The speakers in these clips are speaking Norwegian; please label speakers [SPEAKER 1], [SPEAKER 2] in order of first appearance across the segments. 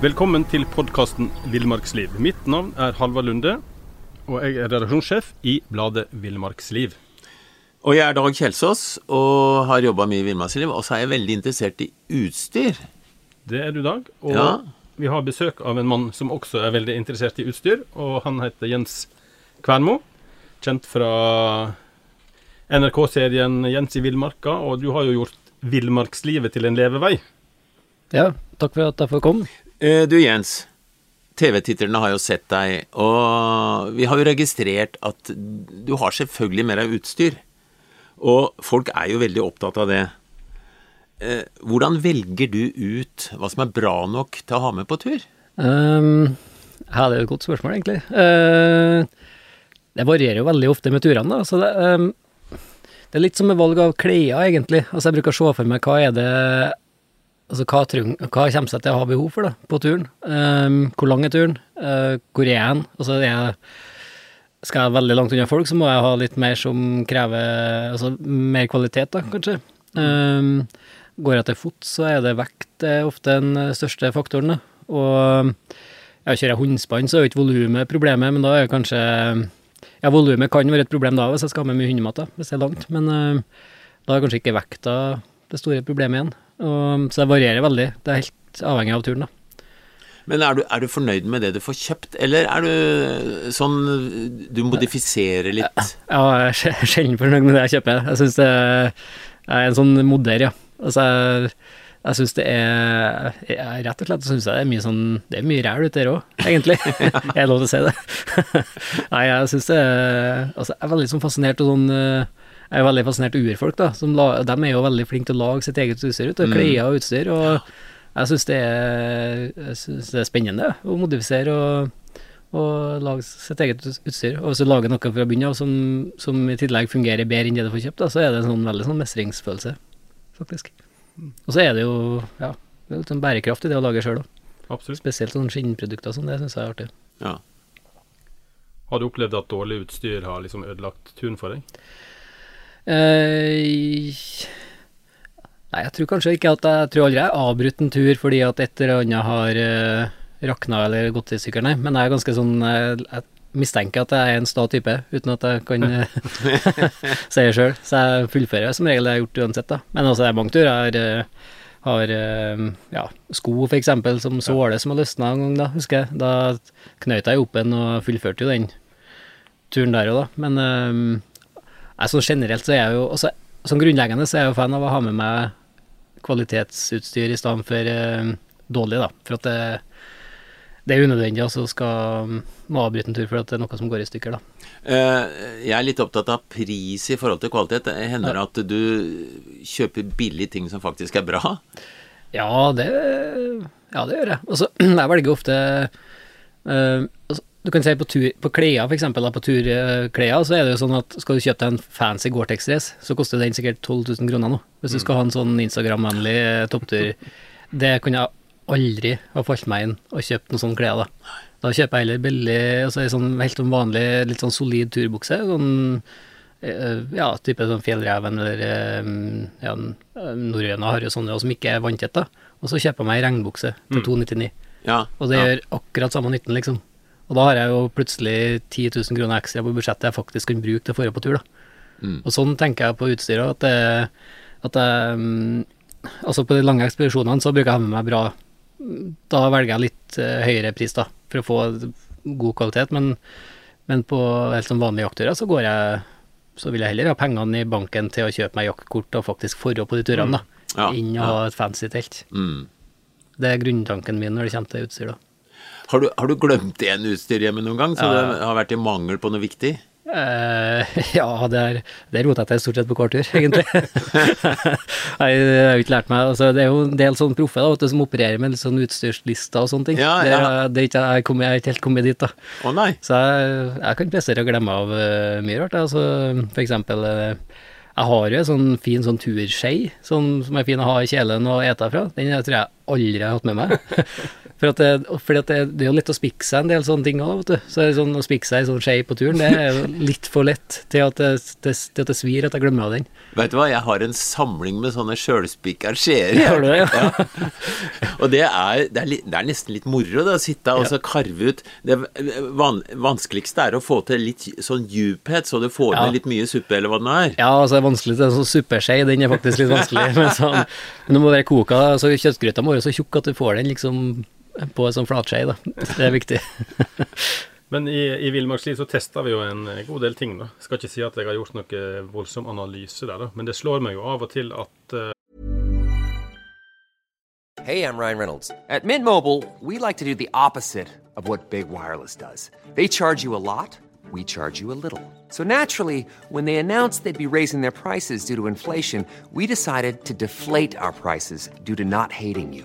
[SPEAKER 1] Velkommen til podkasten Villmarksliv. Mitt navn er Halvard Lunde, og jeg er redaksjonssjef i bladet Villmarksliv.
[SPEAKER 2] Og jeg er Dag Kjelsås og har jobba mye i Villmarksliv, og så er jeg veldig interessert i utstyr.
[SPEAKER 1] Det er du, Dag. Og
[SPEAKER 2] Ja.
[SPEAKER 1] vi har besøk av en mann som også er veldig interessert i utstyr, og han heter Jens Kvernmo. Kjent fra NRK-serien 'Jens i villmarka', og du har jo gjort villmarkslivet til en levevei.
[SPEAKER 3] Ja, takk for at jeg får komme.
[SPEAKER 2] Eh, Du Jens, TV-titterne har jo sett deg, og vi har jo registrert at du har selvfølgelig med deg utstyr. Og folk er jo veldig opptatt av det. Eh, Hvordan velger du ut hva som er bra nok til å ha med på tur?
[SPEAKER 3] Um, ja, det er jo et godt spørsmål, egentlig. Uh, det varierer jo veldig ofte med turene, da. Så det, um, det er litt som med valg av klær, egentlig. Altså, jeg bruker å se for meg hva er det Altså, hva, treng, hva kommer jeg til å ha behov for da, på turen? Um, hvor lang er turen? Uh, hvor er jeg? Altså, jeg, skal jeg veldig langt unna folk, så må jeg ha litt mer som krever Altså mer kvalitet, da, kanskje. Um, går jeg til fots, så er det vekt er ofte den eh, største faktoren, da. Og ja, kjører jeg hundspann, så er jo ikke volumet problemet, men da er kanskje Ja, volumet kan være et problem da, hvis jeg skal ha med mye hundemat, hvis det er langt, men uh, da er kanskje ikke vekta det store problemet igjen. Og, så det varierer veldig. Det er helt avhengig av turen, da.
[SPEAKER 2] Men er du, er du fornøyd med det du får kjøpt, eller er du sånn Du modifiserer litt?
[SPEAKER 3] Ja, jeg er sj- sjelden fornøyd med det jeg kjøper. Jeg syns det er en sånn moder, ja. Altså, jeg, jeg syns det er jeg, Rett og slett syns jeg det er mye sånn Det er mye ræl ute der òg, egentlig. er det lov til å si det? Nei, jeg syns det er Altså, jeg er veldig sånn fascinert av sånn eh, jeg er veldig fascinert av urfolk, da. Som la, de er jo veldig flinke til å lage sitt eget utstyr, ut,
[SPEAKER 2] og
[SPEAKER 3] klær og utstyr. Og jeg syns det, det er spennende å modifisere og, og lage sitt eget utstyr. Og hvis du lager noe fra bunnen av som, som i tillegg fungerer bedre enn det du får kjøpt, da, så er det en sånn veldig sånn mestringsfølelse, faktisk. Og så er det jo ja, det er litt sånn bærekraft i det å lage sjøl òg. Spesielt sånne skinnprodukter og sånn, det syns jeg er artig.
[SPEAKER 2] Ja.
[SPEAKER 1] Har du opplevd at dårlig utstyr har liksom ødelagt turen for deg?
[SPEAKER 3] Eh, nei, jeg tror kanskje ikke at jeg tror aldri jeg har avbrutt en tur fordi at et eller annet har uh, rakna eller gått i stykker, nei. Men jeg er ganske sånn eh, Jeg mistenker at jeg er en sta type, uten at jeg kan eh, si det sjøl. Så jeg fullfører som regel det jeg har gjort uansett, da. Men altså, det er mange turer jeg har, eh, har eh, ja, sko eksempel, som såle som har løsna en gang, da, husker jeg. Da knøt jeg opp en og fullførte jo den turen der òg, da. Men eh, Nei, sånn generelt så er jeg jo også, Som grunnleggende så er jeg jo fan av å ha med meg kvalitetsutstyr i stedet for uh, dårlig, da. For at det, det er unødvendig å skal må avbryte en tur for at det er noe som går i stykker, da.
[SPEAKER 2] Eh, Jeg er litt opptatt av pris i forhold til kvalitet. Det hender
[SPEAKER 3] Ja.
[SPEAKER 2] at du kjøper billige ting som faktisk er bra.
[SPEAKER 3] Ja, det, ja, det gjør jeg. Altså, jeg velger ofte uh, altså, Du kan si på, tur, på klær, for eksempel, på turklær, så er det jo sånn at skal du kjøpe deg en fancy Gore-Tex-dress, så koster den sikkert 12 000 kroner nå. Hvis du skal ha en sånn Instagram-vennlig eh, topptur. Det kunne jeg aldri ha falt meg inn og kjøpt noen sånne klær, da. Da kjøper jeg heller billig, altså en sånn helt sånn vanlig, litt sånn solid turbukse. Sånn eh, ja, type sånn Fjellreven eller eh, ja, Norrøna har jo sånne som ikke er vanntette. Og så kjøper jeg meg ei regnbukse til 299,
[SPEAKER 2] Ja.
[SPEAKER 3] og det
[SPEAKER 2] ja.
[SPEAKER 3] gjør akkurat samme nytten, liksom. Og da har jeg jo plutselig 10 000 kroner ekstra på budsjettet jeg faktisk kan bruke til å dra på tur, da.
[SPEAKER 2] Mm.
[SPEAKER 3] Og sånn tenker jeg på utstyret, at, det, at jeg, mm, altså på de lange ekspedisjonene så bruker jeg med meg bra Da velger jeg litt eh, høyere pris, da, for å få god kvalitet, men, men på helt som vanlige jaktturer så går jeg så vil jeg heller ha pengene i banken til å kjøpe meg jaktkort og faktisk forhold på de turene, da,
[SPEAKER 2] Ja,
[SPEAKER 3] å
[SPEAKER 2] ja.
[SPEAKER 3] ha et fancy telt.
[SPEAKER 2] Mm.
[SPEAKER 3] Det er grunntanken min når det kommer til utstyr, da.
[SPEAKER 2] Har, du, har du glemt igjen utstyr hjemme noen gang, så
[SPEAKER 3] Ja.
[SPEAKER 2] det har vært i mangel på noe viktig?
[SPEAKER 3] Eh, ja, det er det roter jeg til stort sett på hver tur, egentlig. Nei, det har jo ikke lært meg altså, Det er jo en del sånne proffer da, du, som opererer med litt sånn utstyrslister og sånne ting.
[SPEAKER 2] Ja, ja.
[SPEAKER 3] Det ikke, jeg, kommer, jeg er ikke helt kommet dit, da.
[SPEAKER 2] Å nei.
[SPEAKER 3] Så jeg, jeg kan prestere å glemme av uh, mye rart. Altså, for eksempel uh, Jeg har jo en sånn fin sånn turskei sånn, som er fin å ha i kjelen og ete fra. Den tror jeg aldri jeg har hatt med meg. For det, fordi det, det er jo lett å spikke seg en del sånne ting òg, vet du. Så sånn å spikke seg i sånn skje på turen, det er jo litt for lett til at det, det, til at det svir at jeg glemmer av den.
[SPEAKER 2] Vet du hva, jeg har en samling med sånne sjølspikka skjeer.
[SPEAKER 3] Gjør du det, ja?
[SPEAKER 2] Og det er, det, er litt, det er nesten litt moro da, å sitte og
[SPEAKER 3] Ja.
[SPEAKER 2] så karve ut Det van, vanskeligste er å få til litt sånn djuphet, så du får
[SPEAKER 3] Ja.
[SPEAKER 2] med litt mye suppe, eller hva det nå er.
[SPEAKER 3] Ja, altså det er vanskelig til en sånn suppeskje, den er faktisk litt vanskelig. Men, sånn, men det må være koka, så kjøttgryta må være så tjukk at du får den liksom på en sånn flatskje, da. Det er viktig.
[SPEAKER 1] Men i, i Villmarksliv så testa vi jo en god del ting, da. Skal ikke si at jeg har gjort noe voldsom analyse der, da. Men det slår meg jo av og til at eh,
[SPEAKER 4] Hey, I'm Ryan Reynolds. At Mint Mobile, we like to do the opposite of what Big Wireless does. They charge you a lot, we charge you a little. So naturally, when they announced they'd be raising their prices due to inflation, we decided to deflate our prices due to not hating you.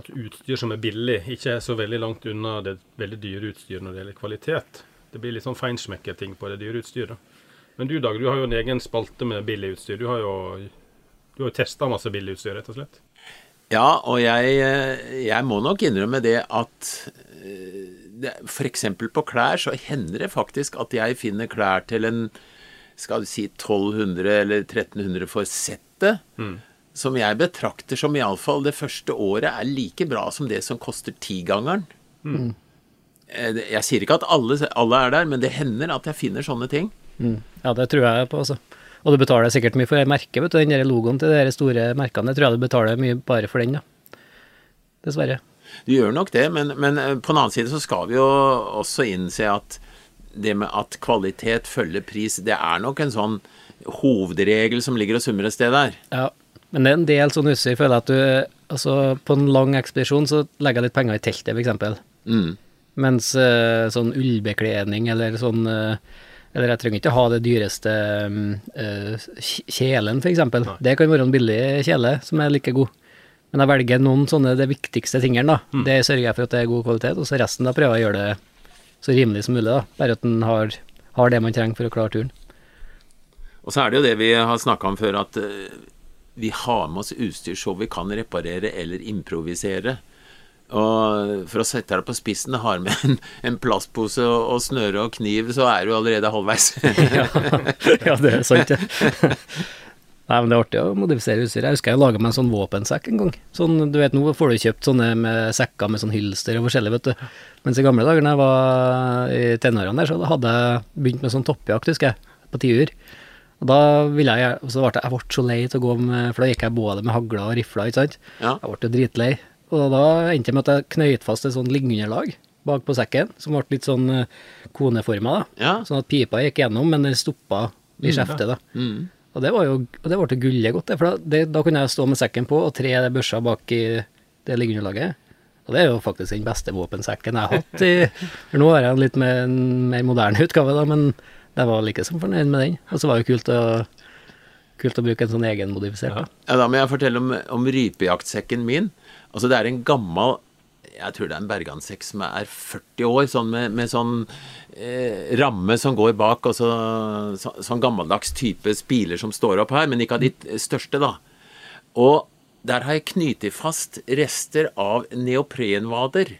[SPEAKER 1] at utstyr som er billig, ikke er så veldig langt unna det veldig dyre utstyr når det gjelder kvalitet. Det blir litt sånn feinschmecker-ting på det dyre utstyret. Men du Dag, du har jo en egen spalte med billig utstyr. Du har jo, du har jo testa masse billig utstyr, rett og slett.
[SPEAKER 2] Ja, og jeg, eh, jeg må nok innrømme det at f.eks. for eksempel på klær så hender det faktisk at jeg finner klær til en skal du si 1200 eller 1300 for settet, som jeg betrakter som iallfall det første året er like bra som det som koster tigangeren. Mm. Jeg sier ikke at alle, alle er der, men det hender at jeg finner sånne ting.
[SPEAKER 3] Ja, det tror jeg på, altså. Og du betaler sikkert mye for det merket, vet du. Den der logoen til de store merkene, jeg tror jeg du betaler mye bare for den, da. Dessverre.
[SPEAKER 2] Du gjør nok det, men, men eh, på den annen side så skal vi jo også innse at det med at kvalitet følger pris, det er nok en sånn hovedregel som ligger og summer et sted der.
[SPEAKER 3] Ja. Men det er en del sånn utstyr, føler jeg at du Altså, på en lang ekspedisjon så legger jeg litt penger i teltet, eksempel.
[SPEAKER 2] Mm.
[SPEAKER 3] Mens eh, sånn ullbekledning eller sånn eh, Eller jeg trenger ikke ha det dyreste eh, kjelen, eksempel. Det kan være en billig kjele som er like god. Men jeg velger noen sånne de viktigste tingene, da.
[SPEAKER 2] Mm.
[SPEAKER 3] Det sørger jeg for at det er god kvalitet, og så resten da prøver jeg å gjøre det så rimelig som mulig, da. Bare at en har, har det man trenger for å klare turen.
[SPEAKER 2] Og så er det jo det vi har snakka om før, at vi har med oss utstyr så vi kan reparere eller improvisere. Og for å sette det på spissen, har med en, en plastpose og, og snøre og kniv, så er du allerede halvveis.
[SPEAKER 3] ja, det er sant, det. Nei, men det er artig å modifisere utstyr. Jeg husker jeg laga meg en sånn våpensekk en gang. Sånn, du vet, Nå får du kjøpt sånne med sekker med sånn hylster og forskjellig, vet du. Mens i gamle dager, da jeg var i tenårene der, så hadde jeg begynt med sånn toppjakt, husker jeg, på tiur. Og da ville jeg, og så ble jeg, jeg ble så lei til å gå med, for da gikk jeg både med hagler og rifler, ikke sant.
[SPEAKER 2] Ja.
[SPEAKER 3] Jeg ble dritlei. Og da endte jeg med at jeg knøyt fast et sånn liggeunderlag bak på sekken, som ble litt sånn eh, koneforma, da.
[SPEAKER 2] Ja.
[SPEAKER 3] Sånn at pipa gikk gjennom, men den stoppa i skjeftet, da. Og det var jo og det ble gullet godt, det, for da, det, da kunne jeg stå med sekken på og tre børsa bak i det liggeunderlaget. Og det er jo faktisk den beste våpensekken jeg har hatt i For nå har jeg en litt mer, mer moderne utgave, da, men jeg var like som fornøyd med den. Og så var det kult å, kult å bruke en sånn egenmodifisert. Ja.
[SPEAKER 2] Ja, Da må jeg fortelle om, om rypejaktsekken min. Altså Det er en gammel Jeg tror det er en bergansekk som er 40 år, sånn med, med sånn eh, ramme som går bak, og så, så, sånn gammeldags type spiler som står opp her, men ikke av de største, da. Og der har jeg knyttet fast rester av neoprenvader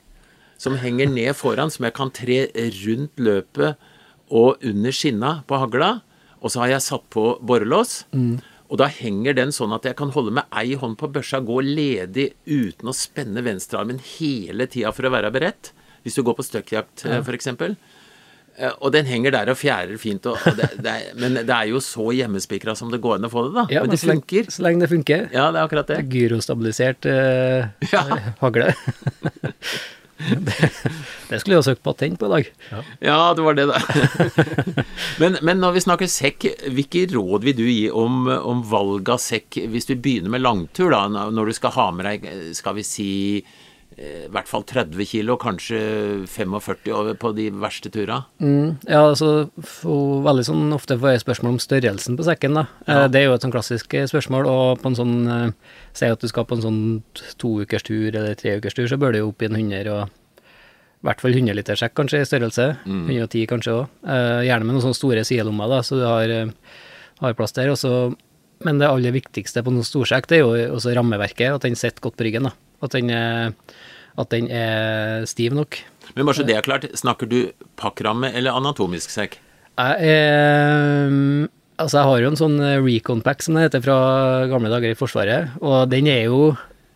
[SPEAKER 2] som henger ned foran, som jeg kan tre rundt løpet og under skinna på hagla. Og så har jeg satt på borrelås. Og da henger den sånn at jeg kan holde med ei hånd på børsa, gå ledig uten å spenne venstrearmen hele tida for å være beredt. Hvis du går på støkkjakt, ja. for f.eks. Eh, Og den henger der og fjærer fint, og, og det, det er, men det er jo så hjemmespikra som det går an å få det, da.
[SPEAKER 3] Ja,
[SPEAKER 2] men det
[SPEAKER 3] så lenge-
[SPEAKER 2] funker.
[SPEAKER 3] Så lenge det funker.
[SPEAKER 2] Ja, det er akkurat det.
[SPEAKER 3] Gyrostabilisert eh,
[SPEAKER 2] Ja.
[SPEAKER 3] hagle. det, det skulle jeg ha søkt patent på i dag.
[SPEAKER 2] Ja, det var det, da. men, men når vi snakker sekk, hvilke råd vil du gi om, om valg av sekk hvis du begynner med langtur, da, når du skal ha med deg, skal vi si, i hvert fall 30 kilo, kanskje 45 over på de verste turene?
[SPEAKER 3] Ja, altså, for, veldig sånn ofte får jeg spørsmål om størrelsen på sekken, da. Ja. Det er jo et sånn klassisk eh, spørsmål, og på en sånn eh, Si at du skal på en sånn toukerstur eller treukerstur, så bør du jo opp i en 100 og i hvert fall 100 liter sekk kanskje i størrelse. 110 kanskje òg. gjerne med noen sånne store sidelommer, da, så du har, eh, har plass der. Også, men det aller viktigste på noen storsekk, det er jo også rammeverket, at den sitter godt på ryggen. da. At den, er, at den er stiv nok.
[SPEAKER 2] Men bare så det er klart, snakker du pakkramme eller anatomisk sekk?
[SPEAKER 3] Jeg er Altså, jeg har jo en sånn eh, recon pack, som det heter, fra gamle dager i Forsvaret, og den er jo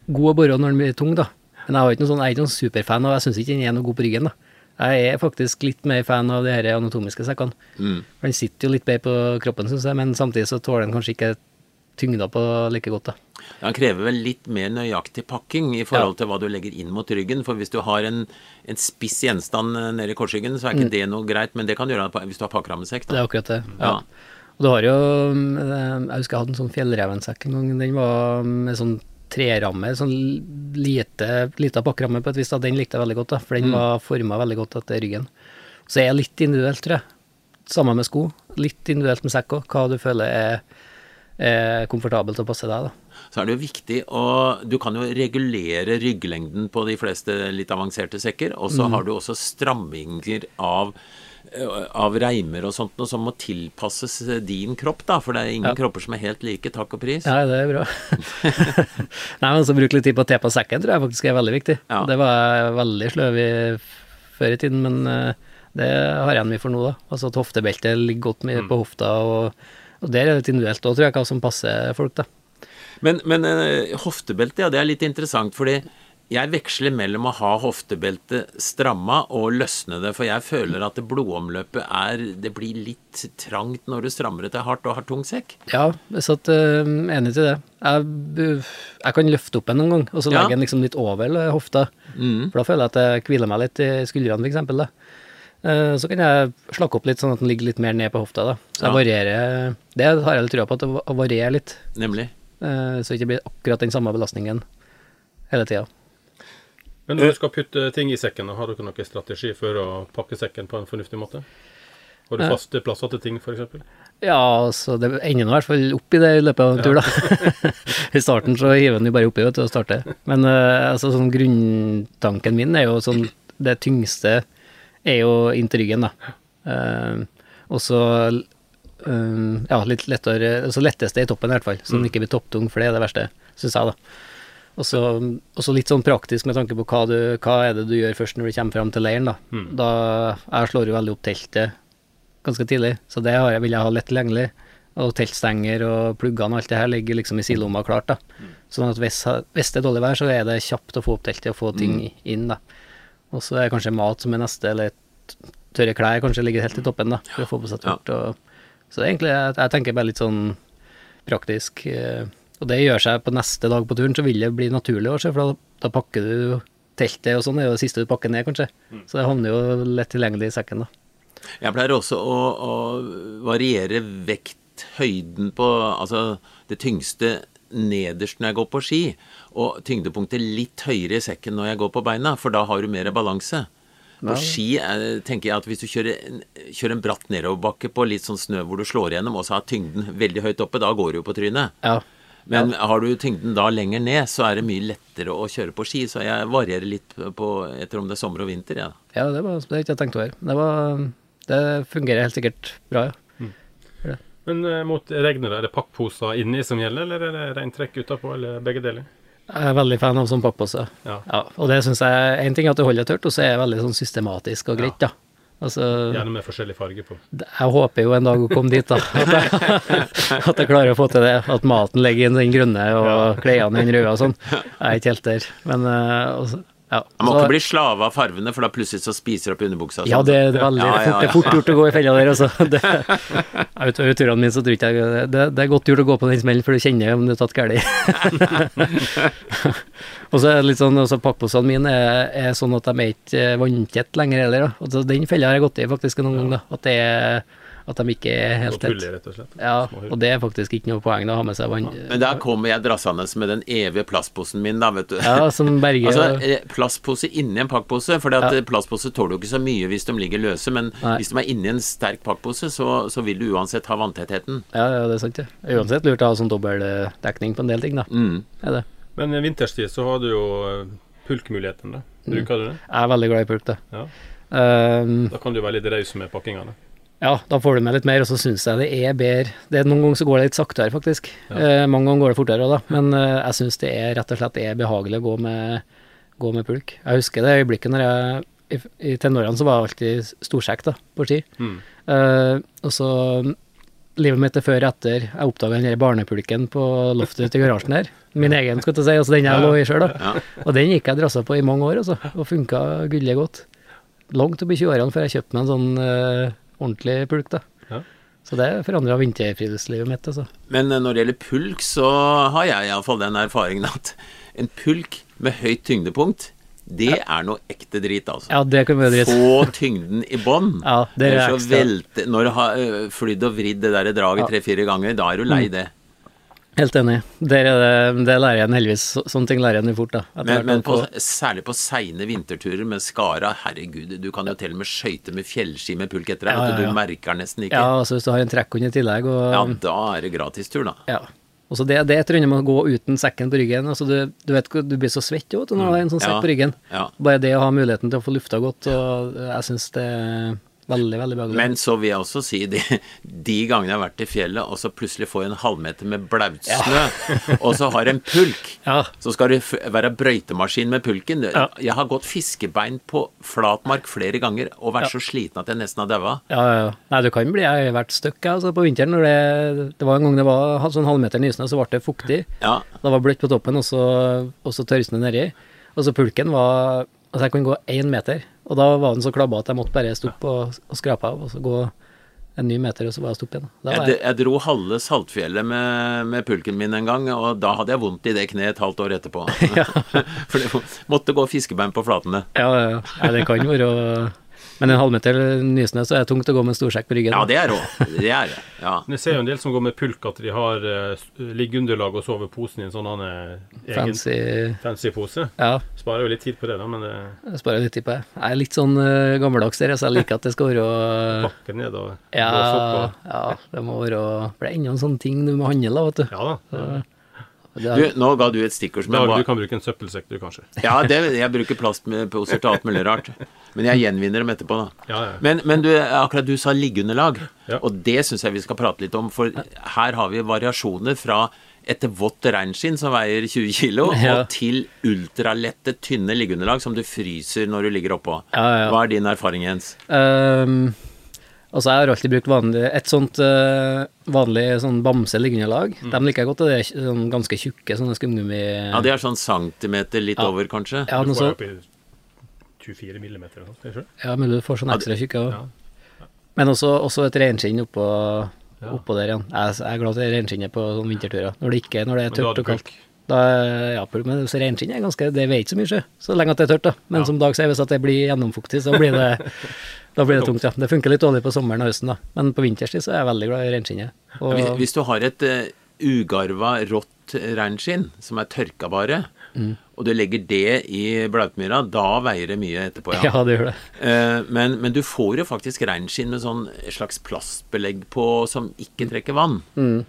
[SPEAKER 3] god å bore når den blir tung, da. Men jeg, sånn, jeg er ikke noen superfan, og jeg syns ikke den er noe god på ryggen, da. Jeg er faktisk litt mer fan av de her anatomiske sekkene. Mm. Den sitter jo litt bedre på kroppen, syns jeg, men samtidig så tåler den kanskje ikke tyngda på like godt, det.
[SPEAKER 2] Den krever vel litt mer nøyaktig pakking i forhold til hva du legger inn mot ryggen. For hvis du har en, en spiss gjenstand eh, nede i korsryggen, så er ikke det noe greit. Men det kan du gjøre hvis du har pakkerammesekk.
[SPEAKER 3] Mm. Det er akkurat det.
[SPEAKER 2] Ja.
[SPEAKER 3] Ja. Og du har jo eh, Jeg husker jeg hadde en sånn fjellrevensekk en gang. Den var med sånn treramme, sånn lite, lita pakkeramme på et vis. da. Den likte jeg veldig godt, da, for den var forma veldig godt etter ryggen. Så jeg er litt individuelt, tror jeg. Samme med sko. Litt individuelt med sekk òg. Hva du føler er, er komfortabelt å passe deg, da.
[SPEAKER 2] Så er det jo viktig å Du kan jo regulere rygglengden på de fleste litt avanserte sekker. Og så har du også stramminger av av reimer og sånt noe som må tilpasses din kropp, da. For det er ingen
[SPEAKER 3] Ja.
[SPEAKER 2] kropper som er helt like, takk og pris.
[SPEAKER 3] Ja, det er bra. Nei, men så bruke litt tid på å tilpasse sekken tror jeg faktisk er veldig viktig.
[SPEAKER 2] Ja.
[SPEAKER 3] Det var jeg veldig sløv i før i tiden, men eh, det har jeg mye for nå, da. Altså at hoftebeltet ligger godt mye på hofta, og, og der er det litt individuelt òg, tror jeg, hva som passer folk, da.
[SPEAKER 2] Men, men eh, hoftebelte, ja, det er litt interessant, fordi jeg veksler mellom å ha hoftebeltet stramma og løsne det, for jeg føler at det blodomløpet er Det blir litt trangt når du strammer det til hardt og har tung sekk.
[SPEAKER 3] Ja, jeg satt uh, enig til det. Jeg, bu- jeg kan løfte opp en noen gang, og så
[SPEAKER 2] Ja.
[SPEAKER 3] legge den liksom litt over hofta. hofta. For da føler jeg at jeg hviler meg litt i skuldrene. Eh, så kan jeg slakke opp litt, sånn at den ligger litt mer ned på hofta. Da. Så jeg
[SPEAKER 2] Ja.
[SPEAKER 3] varierer Det har jeg litt trua på, at det va- varierer litt.
[SPEAKER 2] Nemlig.
[SPEAKER 3] eh, så det ikke blir akkurat den samme belastningen hele tida.
[SPEAKER 1] Men når du skal putte ting i sekken, har dere noen strategi for å pakke sekken på en fornuftig måte? Har du faste plasser til ting, f.eks.?
[SPEAKER 3] Ja, så det ender nå i hvert fall opp i det i løpet av en tur, da. I starten så hiver den jo bare oppi vet du, og starter. Men eh, altså, sånn grunntanken min er jo sånn Det tyngste er jo inntil ryggen, da. Uh, og så eh, ja, litt lettere Altså letteste i toppen, i hvert fall. Så den ikke blir topptung, for det er det verste, syns jeg, da. Og så litt sånn praktisk med tanke på hva, du, hva er det du gjør først når du kommer fram til leiren, da. da jeg slår jo veldig opp teltet ganske tidlig, så det har jeg, vil jeg ha lett tilgjengelig. Og teltstenger og pluggene og alt det her ligger liksom i sidelomma klart, da. Sånn at hvis, hvis det er dårlig vær, så er det kjapt å få opp teltet og få ting inn, da. Og så er kanskje mat som er neste, eller tørre klær kanskje ligger helt i toppen, da, for å få på seg tørt. Og, så egentlig, jeg, jeg tenker bare litt sånn praktisk. eh, Og det gjør seg på neste dag på turen, så vil det bli naturlig også, for da, da pakker du teltet og sånn, det er jo det siste du pakker ned, kanskje. Så det havner jo lett tilgjengelig i sekken, da.
[SPEAKER 2] Jeg pleier også å, å variere vekthøyden på Altså det tyngste nederst når jeg går på ski, og tyngdepunktet litt høyere i sekken når jeg går på beina, for da har du mer balanse. På ski er, tenker jeg at hvis du kjører en, kjører en bratt nedoverbakke på litt sånn snø hvor du slår igjennom, og så har tyngden veldig høyt oppe, da går du jo på trynet.
[SPEAKER 3] Ja.
[SPEAKER 2] Men har du tyngden da lenger ned, så er det mye lettere å kjøre på ski. Så jeg varierer litt på etter om det er sommer og vinter. Ja.
[SPEAKER 3] Ja, det, var, det ikke jeg tenkte over. Det, var, det fungerer helt sikkert bra, ja.
[SPEAKER 1] Men eh, mot regnet, er det pakkposer inni som gjelder, eller er det regntrekk utapå, eller begge deler?
[SPEAKER 3] Jeg er veldig fan av sånn pappose.
[SPEAKER 1] Ja.
[SPEAKER 3] og det syns jeg En ting er at det holder tørt, og så er det veldig sånn systematisk og greit, da. Altså,
[SPEAKER 1] Gjerne med forskjellig farge på.
[SPEAKER 3] jeg håper jo en dag å komme dit, da. At jeg, at jeg klarer å få til det. At maten ligger i den grønne, og klærne i den røde og sånn. Jeg er ikke helt der. Men uh, Ja,
[SPEAKER 2] Man må
[SPEAKER 3] så-
[SPEAKER 2] ikke bli slave av farvene, for da plutselig så spiser opp underbuksa.
[SPEAKER 3] Ja,
[SPEAKER 2] sånn.
[SPEAKER 3] det, det, er veldig,
[SPEAKER 2] Ja,
[SPEAKER 3] fort,
[SPEAKER 2] ja,
[SPEAKER 3] det er fort gjort å gå i fella der, altså. Det, Utover turene mine så tror ikke jeg det, det er godt gjort å gå på den smellen, for du kjenner om du er tatt galt. og så er det litt sånn, også pakkposene mine er, er sånn at de er ikke eh, vanntett lenger heller. Da. Og så den fella har jeg gått i faktisk noen ganger, da. At, det er, at de ikke er helt tett.
[SPEAKER 1] rett og slett.
[SPEAKER 3] Ja, og det er faktisk ikke noe poeng å ha med seg vann.
[SPEAKER 2] Men der kommer jeg drassende med den evige plastposen min, da, vet du.
[SPEAKER 3] Ja, som berger
[SPEAKER 2] Altså, eh, plastpose inni en pakkpose, for
[SPEAKER 3] Ja.
[SPEAKER 2] plastpose tåler jo ikke så mye hvis de ligger løse, men
[SPEAKER 3] Nei.
[SPEAKER 2] hvis de er inni en sterk pakkpose, så, så vil du uansett ha vanntettheten.
[SPEAKER 3] Ja, ja, det er sant, det. Uansett lurt å ha sånn dobbeldekning på en del ting, da.
[SPEAKER 2] Mm.
[SPEAKER 3] Er det.
[SPEAKER 1] Men i vinterstid så har du jo eh, pulkmuligheten, da. Bruker du det?
[SPEAKER 3] Jeg er veldig glad i pulk, da.
[SPEAKER 1] Ja.
[SPEAKER 3] Um,
[SPEAKER 1] Da kan du være litt raus med pakkingene.
[SPEAKER 3] Ja, da får du med litt mer, og så syns jeg det er bedre det er Noen ganger så går det litt saktere, faktisk. Eh, mange ganger går det fortere da. Men eh, jeg syns det er rett og slett er behagelig å gå med, gå med pulk. Jeg husker det øyeblikket når jeg I, i tenårene så var jeg alltid storsekk da, på ski.
[SPEAKER 1] Mm.
[SPEAKER 3] Eh, og så Livet mitt er før og etter jeg oppdaga den der barnepulken på loftet til garasjen her. Min egen, skal jeg si. Altså den jeg lå i sjøl, da. Og den gikk jeg drassa på i mange år, altså. Og funka gullig godt. Langt opp i 20-årene før jeg kjøpte meg en sånn eh, ordentlig pulk, da.
[SPEAKER 1] Ja.
[SPEAKER 3] Så det forandra vinterfriluftslivet mitt, altså.
[SPEAKER 2] Men eh, når det gjelder pulk, så har jeg iallfall den erfaringen at en pulk med høyt tyngdepunkt, det er noe ekte drit, altså.
[SPEAKER 3] Ja, det kan vi dritt.
[SPEAKER 2] Få tyngden i bånn.
[SPEAKER 3] Ja, det er
[SPEAKER 2] Ellers så velte Når du har flydd og vridd det der draget
[SPEAKER 3] Ja. Mm.
[SPEAKER 2] tre-fire ganger, da er du lei det.
[SPEAKER 3] Helt enig. Det, det lærer jeg heldigvis. Sånne ting lærer jeg fort, da.
[SPEAKER 2] Men, men på, særlig på seine vinterturer med skara, herregud, du kan jo til og med skøyte med fjellski med pulk etter deg,
[SPEAKER 3] Ja,
[SPEAKER 2] du,
[SPEAKER 3] ja, ja.
[SPEAKER 2] du merker nesten ikke.
[SPEAKER 3] Ja, altså hvis du har en trekkhund i tillegg og
[SPEAKER 2] Ja, da er det gratistur, da.
[SPEAKER 3] Ja. Og så det, det er et runde med å gå uten sekken på ryggen. Altså du, du vet du blir så svett jo, når du har en sånn sekk
[SPEAKER 2] Ja.
[SPEAKER 3] på ryggen. Bare det å ha muligheten til å få lufta godt, og jeg syns det veldig, veldig behagelig.
[SPEAKER 2] Men så vil jeg også si de, de gangene jeg har vært i fjellet, og så plutselig får jeg en halvmeter med blautsnø, og så har en pulk,
[SPEAKER 3] Ja.
[SPEAKER 2] så skal det være brøytemaskin med pulken.
[SPEAKER 3] Ja.
[SPEAKER 2] Jeg har gått fiskebein på flatmark flere ganger og vært så sliten at jeg nesten har daua.
[SPEAKER 3] Ja, ja, ja. Nei, du kan bli Jeg har vært stuck altså, på vinteren. Når det, det var en gang det var sånn halvmeter nysnø, så ble det fuktig.
[SPEAKER 2] Ja.
[SPEAKER 3] Det var bløtt på toppen, og så, og så tørrsnø nedi. Og så pulken var Altså, jeg kunne gå én meter, og da var den så klabba at jeg måtte bare stoppe og, og skrape av, og så gå en ny meter, og så bare stoppe igjen.
[SPEAKER 2] Jeg,
[SPEAKER 3] jeg,
[SPEAKER 2] jeg dro halve Saltfjellet med, med pulken min en gang, og da hadde jeg vondt i det kneet et halvt år etterpå. For det måtte gå fiskebein på flatene.
[SPEAKER 3] ja, ja, ja. Det kan være Men en halvmeter nysnø, så er det tungt å gå med en storsekk på ryggen.
[SPEAKER 2] Ja, det er rå. Det er det. Ja.
[SPEAKER 1] Men jeg ser jo en del som går med pulk, at de har uh, liggeunderlag og sover posen i en sånn eh,
[SPEAKER 3] Fancy
[SPEAKER 1] fancy pose.
[SPEAKER 3] Ja,
[SPEAKER 1] Sparer jo litt tid på det, da, men det
[SPEAKER 3] jeg sparer litt tid på det. Jeg er litt sånn uh, gammeldags der, så jeg liker at det skal være
[SPEAKER 1] Bakke ned og
[SPEAKER 3] Ja.
[SPEAKER 1] Og,
[SPEAKER 3] ja, det må være For det er enda en sånn ting du må handle, da, vet du.
[SPEAKER 1] ja da.
[SPEAKER 2] Du, nå ga du et stikkord som jeg
[SPEAKER 1] Dag, du kan bruke en søppelsekk, du, kanskje.
[SPEAKER 2] Ja, det, jeg bruker plastposer til alt mulig rart. Men jeg gjenvinner dem etterpå, da.
[SPEAKER 1] Ja, ja.
[SPEAKER 2] Men, men du, akkurat du sa liggeunderlag,
[SPEAKER 1] Ja.
[SPEAKER 2] og det syns jeg vi skal prate litt om. For her har vi variasjoner fra et vått reinskinn som veier 20 kg,
[SPEAKER 3] Ja.
[SPEAKER 2] og til ultralette, tynne liggeunderlag som du fryser når du ligger oppå.
[SPEAKER 3] Ja, ja, ja.
[SPEAKER 2] Hva er din erfaring, Jens?
[SPEAKER 3] Um, altså, jeg har alltid brukt vanlig Et sånt uh, vanlig sånn bamse liggeunderlag.
[SPEAKER 2] Mm.
[SPEAKER 3] De liker jeg godt, og det er sånn ganske tjukke sånne skumgummi...
[SPEAKER 2] Ja, de er sånn centimeter litt
[SPEAKER 3] Ja.
[SPEAKER 2] over, kanskje?
[SPEAKER 3] Ja, noe sånt.
[SPEAKER 1] Opp i 24 millimeter. noe.
[SPEAKER 3] Ja, mulig du får sånn ekstra tjukke òg.
[SPEAKER 1] Ja.
[SPEAKER 3] Men også, også et reinskinn oppå,
[SPEAKER 1] Ja.
[SPEAKER 3] oppå der igjen. Jeg, jeg er glad til reinskinnet på sånne vinterturer. Når det ikke når det er
[SPEAKER 1] Men
[SPEAKER 3] tørt og kaldt. Da, ja, men reinskinn er ganske Det veier ikke så mye, sjø. Så lenge at det er tørt, da. Men
[SPEAKER 1] Ja.
[SPEAKER 3] som Dag sier, hvis at det blir gjennomfuktig, så blir det Da blir det tungt, ja. Det funker litt dårlig på sommeren og høsten, da. Men på vinterstid så er jeg veldig glad i reinskinnet.
[SPEAKER 2] Hvis, hvis du har et uh, ugarva, rått reinskinn som er tørka bare,
[SPEAKER 3] Mm.
[SPEAKER 2] og du legger det i blautmyra, da veier det mye etterpå, ja.
[SPEAKER 3] ja, det gjør det.
[SPEAKER 2] Eh, men, men du får jo faktisk reinskinn med sånn slags plastbelegg på som ikke trekker vann.
[SPEAKER 3] Mm.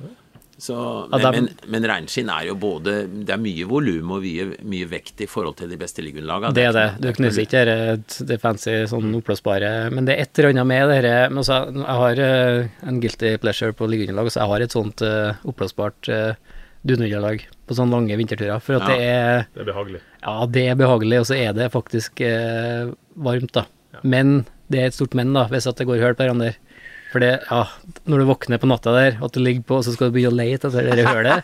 [SPEAKER 3] Så,
[SPEAKER 2] men,
[SPEAKER 3] ja,
[SPEAKER 2] men, men reinskinn er jo både Det er mye volum og mye, mye vekt i forhold til de beste liggeunderlagene.
[SPEAKER 3] Det er det. Du knuser ikke det, det fancy sånn oppblåsbare Men det er et eller annet med dette men altså, Jeg har eh, en guilty pleasure på liggeunderlag, så jeg har et sånt uh, oppblåsbart uh, dununderlag på sånne lange vinterturer. For at
[SPEAKER 2] Ja.
[SPEAKER 3] det er
[SPEAKER 1] Det er behagelig.
[SPEAKER 3] Ja, det er behagelig, og så er det faktisk eh, varmt, da. Men det er et stort men, da, hvis at det går hull på hverandre. For det, ja, når du våkner på natta der, at du ligger på, og så skal du begynne å lete etter det hullet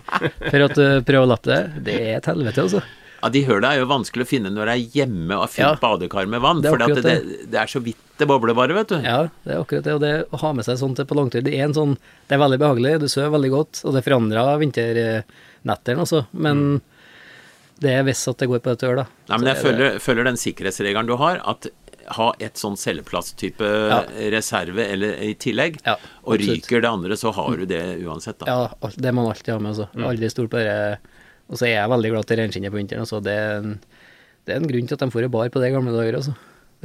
[SPEAKER 3] for at du prøver å lappe det, det er et helvete, altså.
[SPEAKER 2] Ja, De høla er jo vanskelig å finne når det er hjemme og fylt
[SPEAKER 3] Ja.
[SPEAKER 2] badekar med vann. For det, det, det er så vidt det bobler bare, vet du.
[SPEAKER 3] Ja, det er akkurat det. Og det å ha med seg sånt på langtur, det er en sånn Det er veldig behagelig, du sover veldig godt, og det forandrer vinternettene også, men det er hvis at det går på et ør, da.
[SPEAKER 2] Mm. Nei, men jeg
[SPEAKER 3] er
[SPEAKER 2] følger, følger den sikkerhetsregelen du har, at ha et sånn celleplasttype
[SPEAKER 3] Ja.
[SPEAKER 2] reserve eller i tillegg,
[SPEAKER 3] Ja,
[SPEAKER 2] og ryker det andre, så har du det uansett, da.
[SPEAKER 3] Ja, det må man alltid ha med. Altså.
[SPEAKER 2] Mm.
[SPEAKER 3] Aldri stort på det. Og så er jeg veldig glad til reinskinnet på vinteren. Altså. Det, er en, det er en grunn til at de får i bar på det i gamle dager. Altså.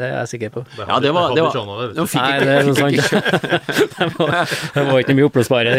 [SPEAKER 3] Det er jeg sikker på.
[SPEAKER 1] De
[SPEAKER 2] Ja, det var, det var,
[SPEAKER 1] det
[SPEAKER 2] var.
[SPEAKER 3] Nei, det er noe
[SPEAKER 2] sånt.
[SPEAKER 3] sant. det, var, det var ikke mye oppblåsbare.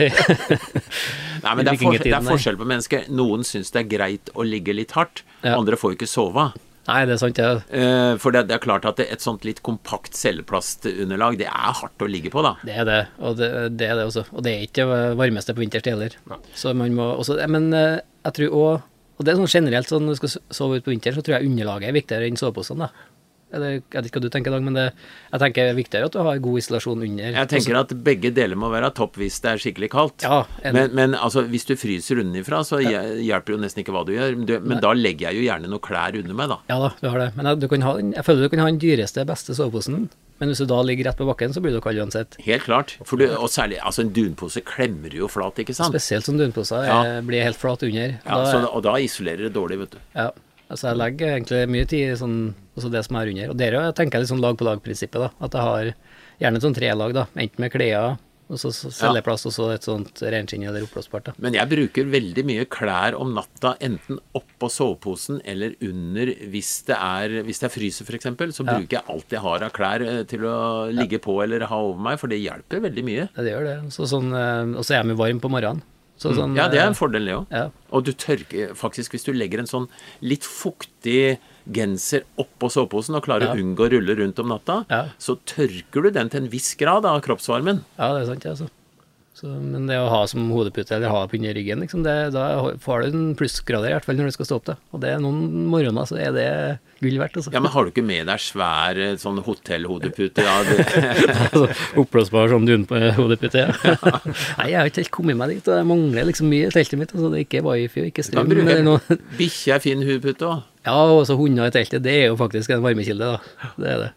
[SPEAKER 2] Nei, men det er, for, det er forskjell på mennesker. Noen syns det er greit å ligge litt hardt.
[SPEAKER 3] Ja.
[SPEAKER 2] Andre får ikke sove.
[SPEAKER 3] Nei, det er sant, det.
[SPEAKER 2] Eh, For det, det er klart at det, et sånt litt kompakt celleplastunderlag, det er hardt å ligge på, da.
[SPEAKER 3] Det er det, og det, det er det også. Og det er ikke det varmeste på vinterstid heller. Så man må også, men eh, jeg tror òg Og det er sånn generelt, sånn når du skal sove ut på vinteren, så tror jeg underlaget er viktigere enn soveposene, da. Eller, jeg vet ikke hva du tenker, Dag, men det, jeg tenker det er viktigere at du har god isolasjon under.
[SPEAKER 2] Jeg tenker at begge deler må være topp hvis det er skikkelig kaldt.
[SPEAKER 3] Ja,
[SPEAKER 2] men, men altså, hvis du fryser underfra, så ja. hjelper jo nesten ikke hva du gjør. Du, men da legger jeg jo gjerne noe klær under meg, da.
[SPEAKER 3] Ja da, du har det. Men jeg, du kan ha, jeg føler du kan ha den dyreste, beste soveposen, men hvis du da ligger rett på bakken, så blir du kald uansett.
[SPEAKER 2] Helt klart. Du, og særlig altså en dunpose klemmer jo flat, ikke sant?
[SPEAKER 3] Spesielt som dunposer
[SPEAKER 2] Ja.
[SPEAKER 3] eh, blir helt flat under.
[SPEAKER 2] Ja,
[SPEAKER 3] da,
[SPEAKER 2] så, og da isolerer det dårlig, vet du.
[SPEAKER 3] Ja, altså jeg legger egentlig mye tid i sånn, altså det som er under. Og der tenker jeg litt sånn lag på lag-prinsippet, da. At jeg har gjerne et sånn trelag, da. Enten med klær, og så celleplast, og så et sånt reinskinn eller oppblåsbart.
[SPEAKER 2] Men jeg bruker veldig mye klær om natta, enten oppå soveposen eller under hvis det er, hvis det er fryser f.eks. Så
[SPEAKER 3] Ja.
[SPEAKER 2] bruker jeg alt jeg har av klær eh, til å ligge på eller ha over meg, for det hjelper veldig mye.
[SPEAKER 3] Ja, det gjør det. Så sånn, eh, og så er jeg mye varm på morgenen. Så sånn,
[SPEAKER 2] Mm. Ja, det er en
[SPEAKER 3] eh,
[SPEAKER 2] fordel, det òg.
[SPEAKER 3] Ja.
[SPEAKER 2] Og du tørker faktisk Hvis du legger en sånn litt fuktig genser oppå soveposen og klarer
[SPEAKER 3] Ja.
[SPEAKER 2] å unngå å rulle rundt om natta,
[SPEAKER 3] Ja.
[SPEAKER 2] så tørker du den til en viss grad av kroppsvarmen.
[SPEAKER 3] Ja, det er sant, altså. Så, men det å ha som hodepute eller ha på under ryggen, liksom, det, da får du en plussgrader, i hvert fall når du skal stå opp. Da. Og det er noen morgener så er det gull verdt, altså.
[SPEAKER 2] Ja, Men har du ikke med deg svær eh, sånn hotellhodepute? Ja, det,
[SPEAKER 3] altså, Oppblåsbar som dunhodepute. Ja. Nei, jeg har ikke helt kommet meg dit, jeg mangler liksom mye i teltet mitt. Altså, det er ikke wifi og ikke strøm.
[SPEAKER 2] Bikkje er fin hodepute òg.
[SPEAKER 3] Ja, og så hunder i teltet, det er jo faktisk en varmekilde, da. Det er det.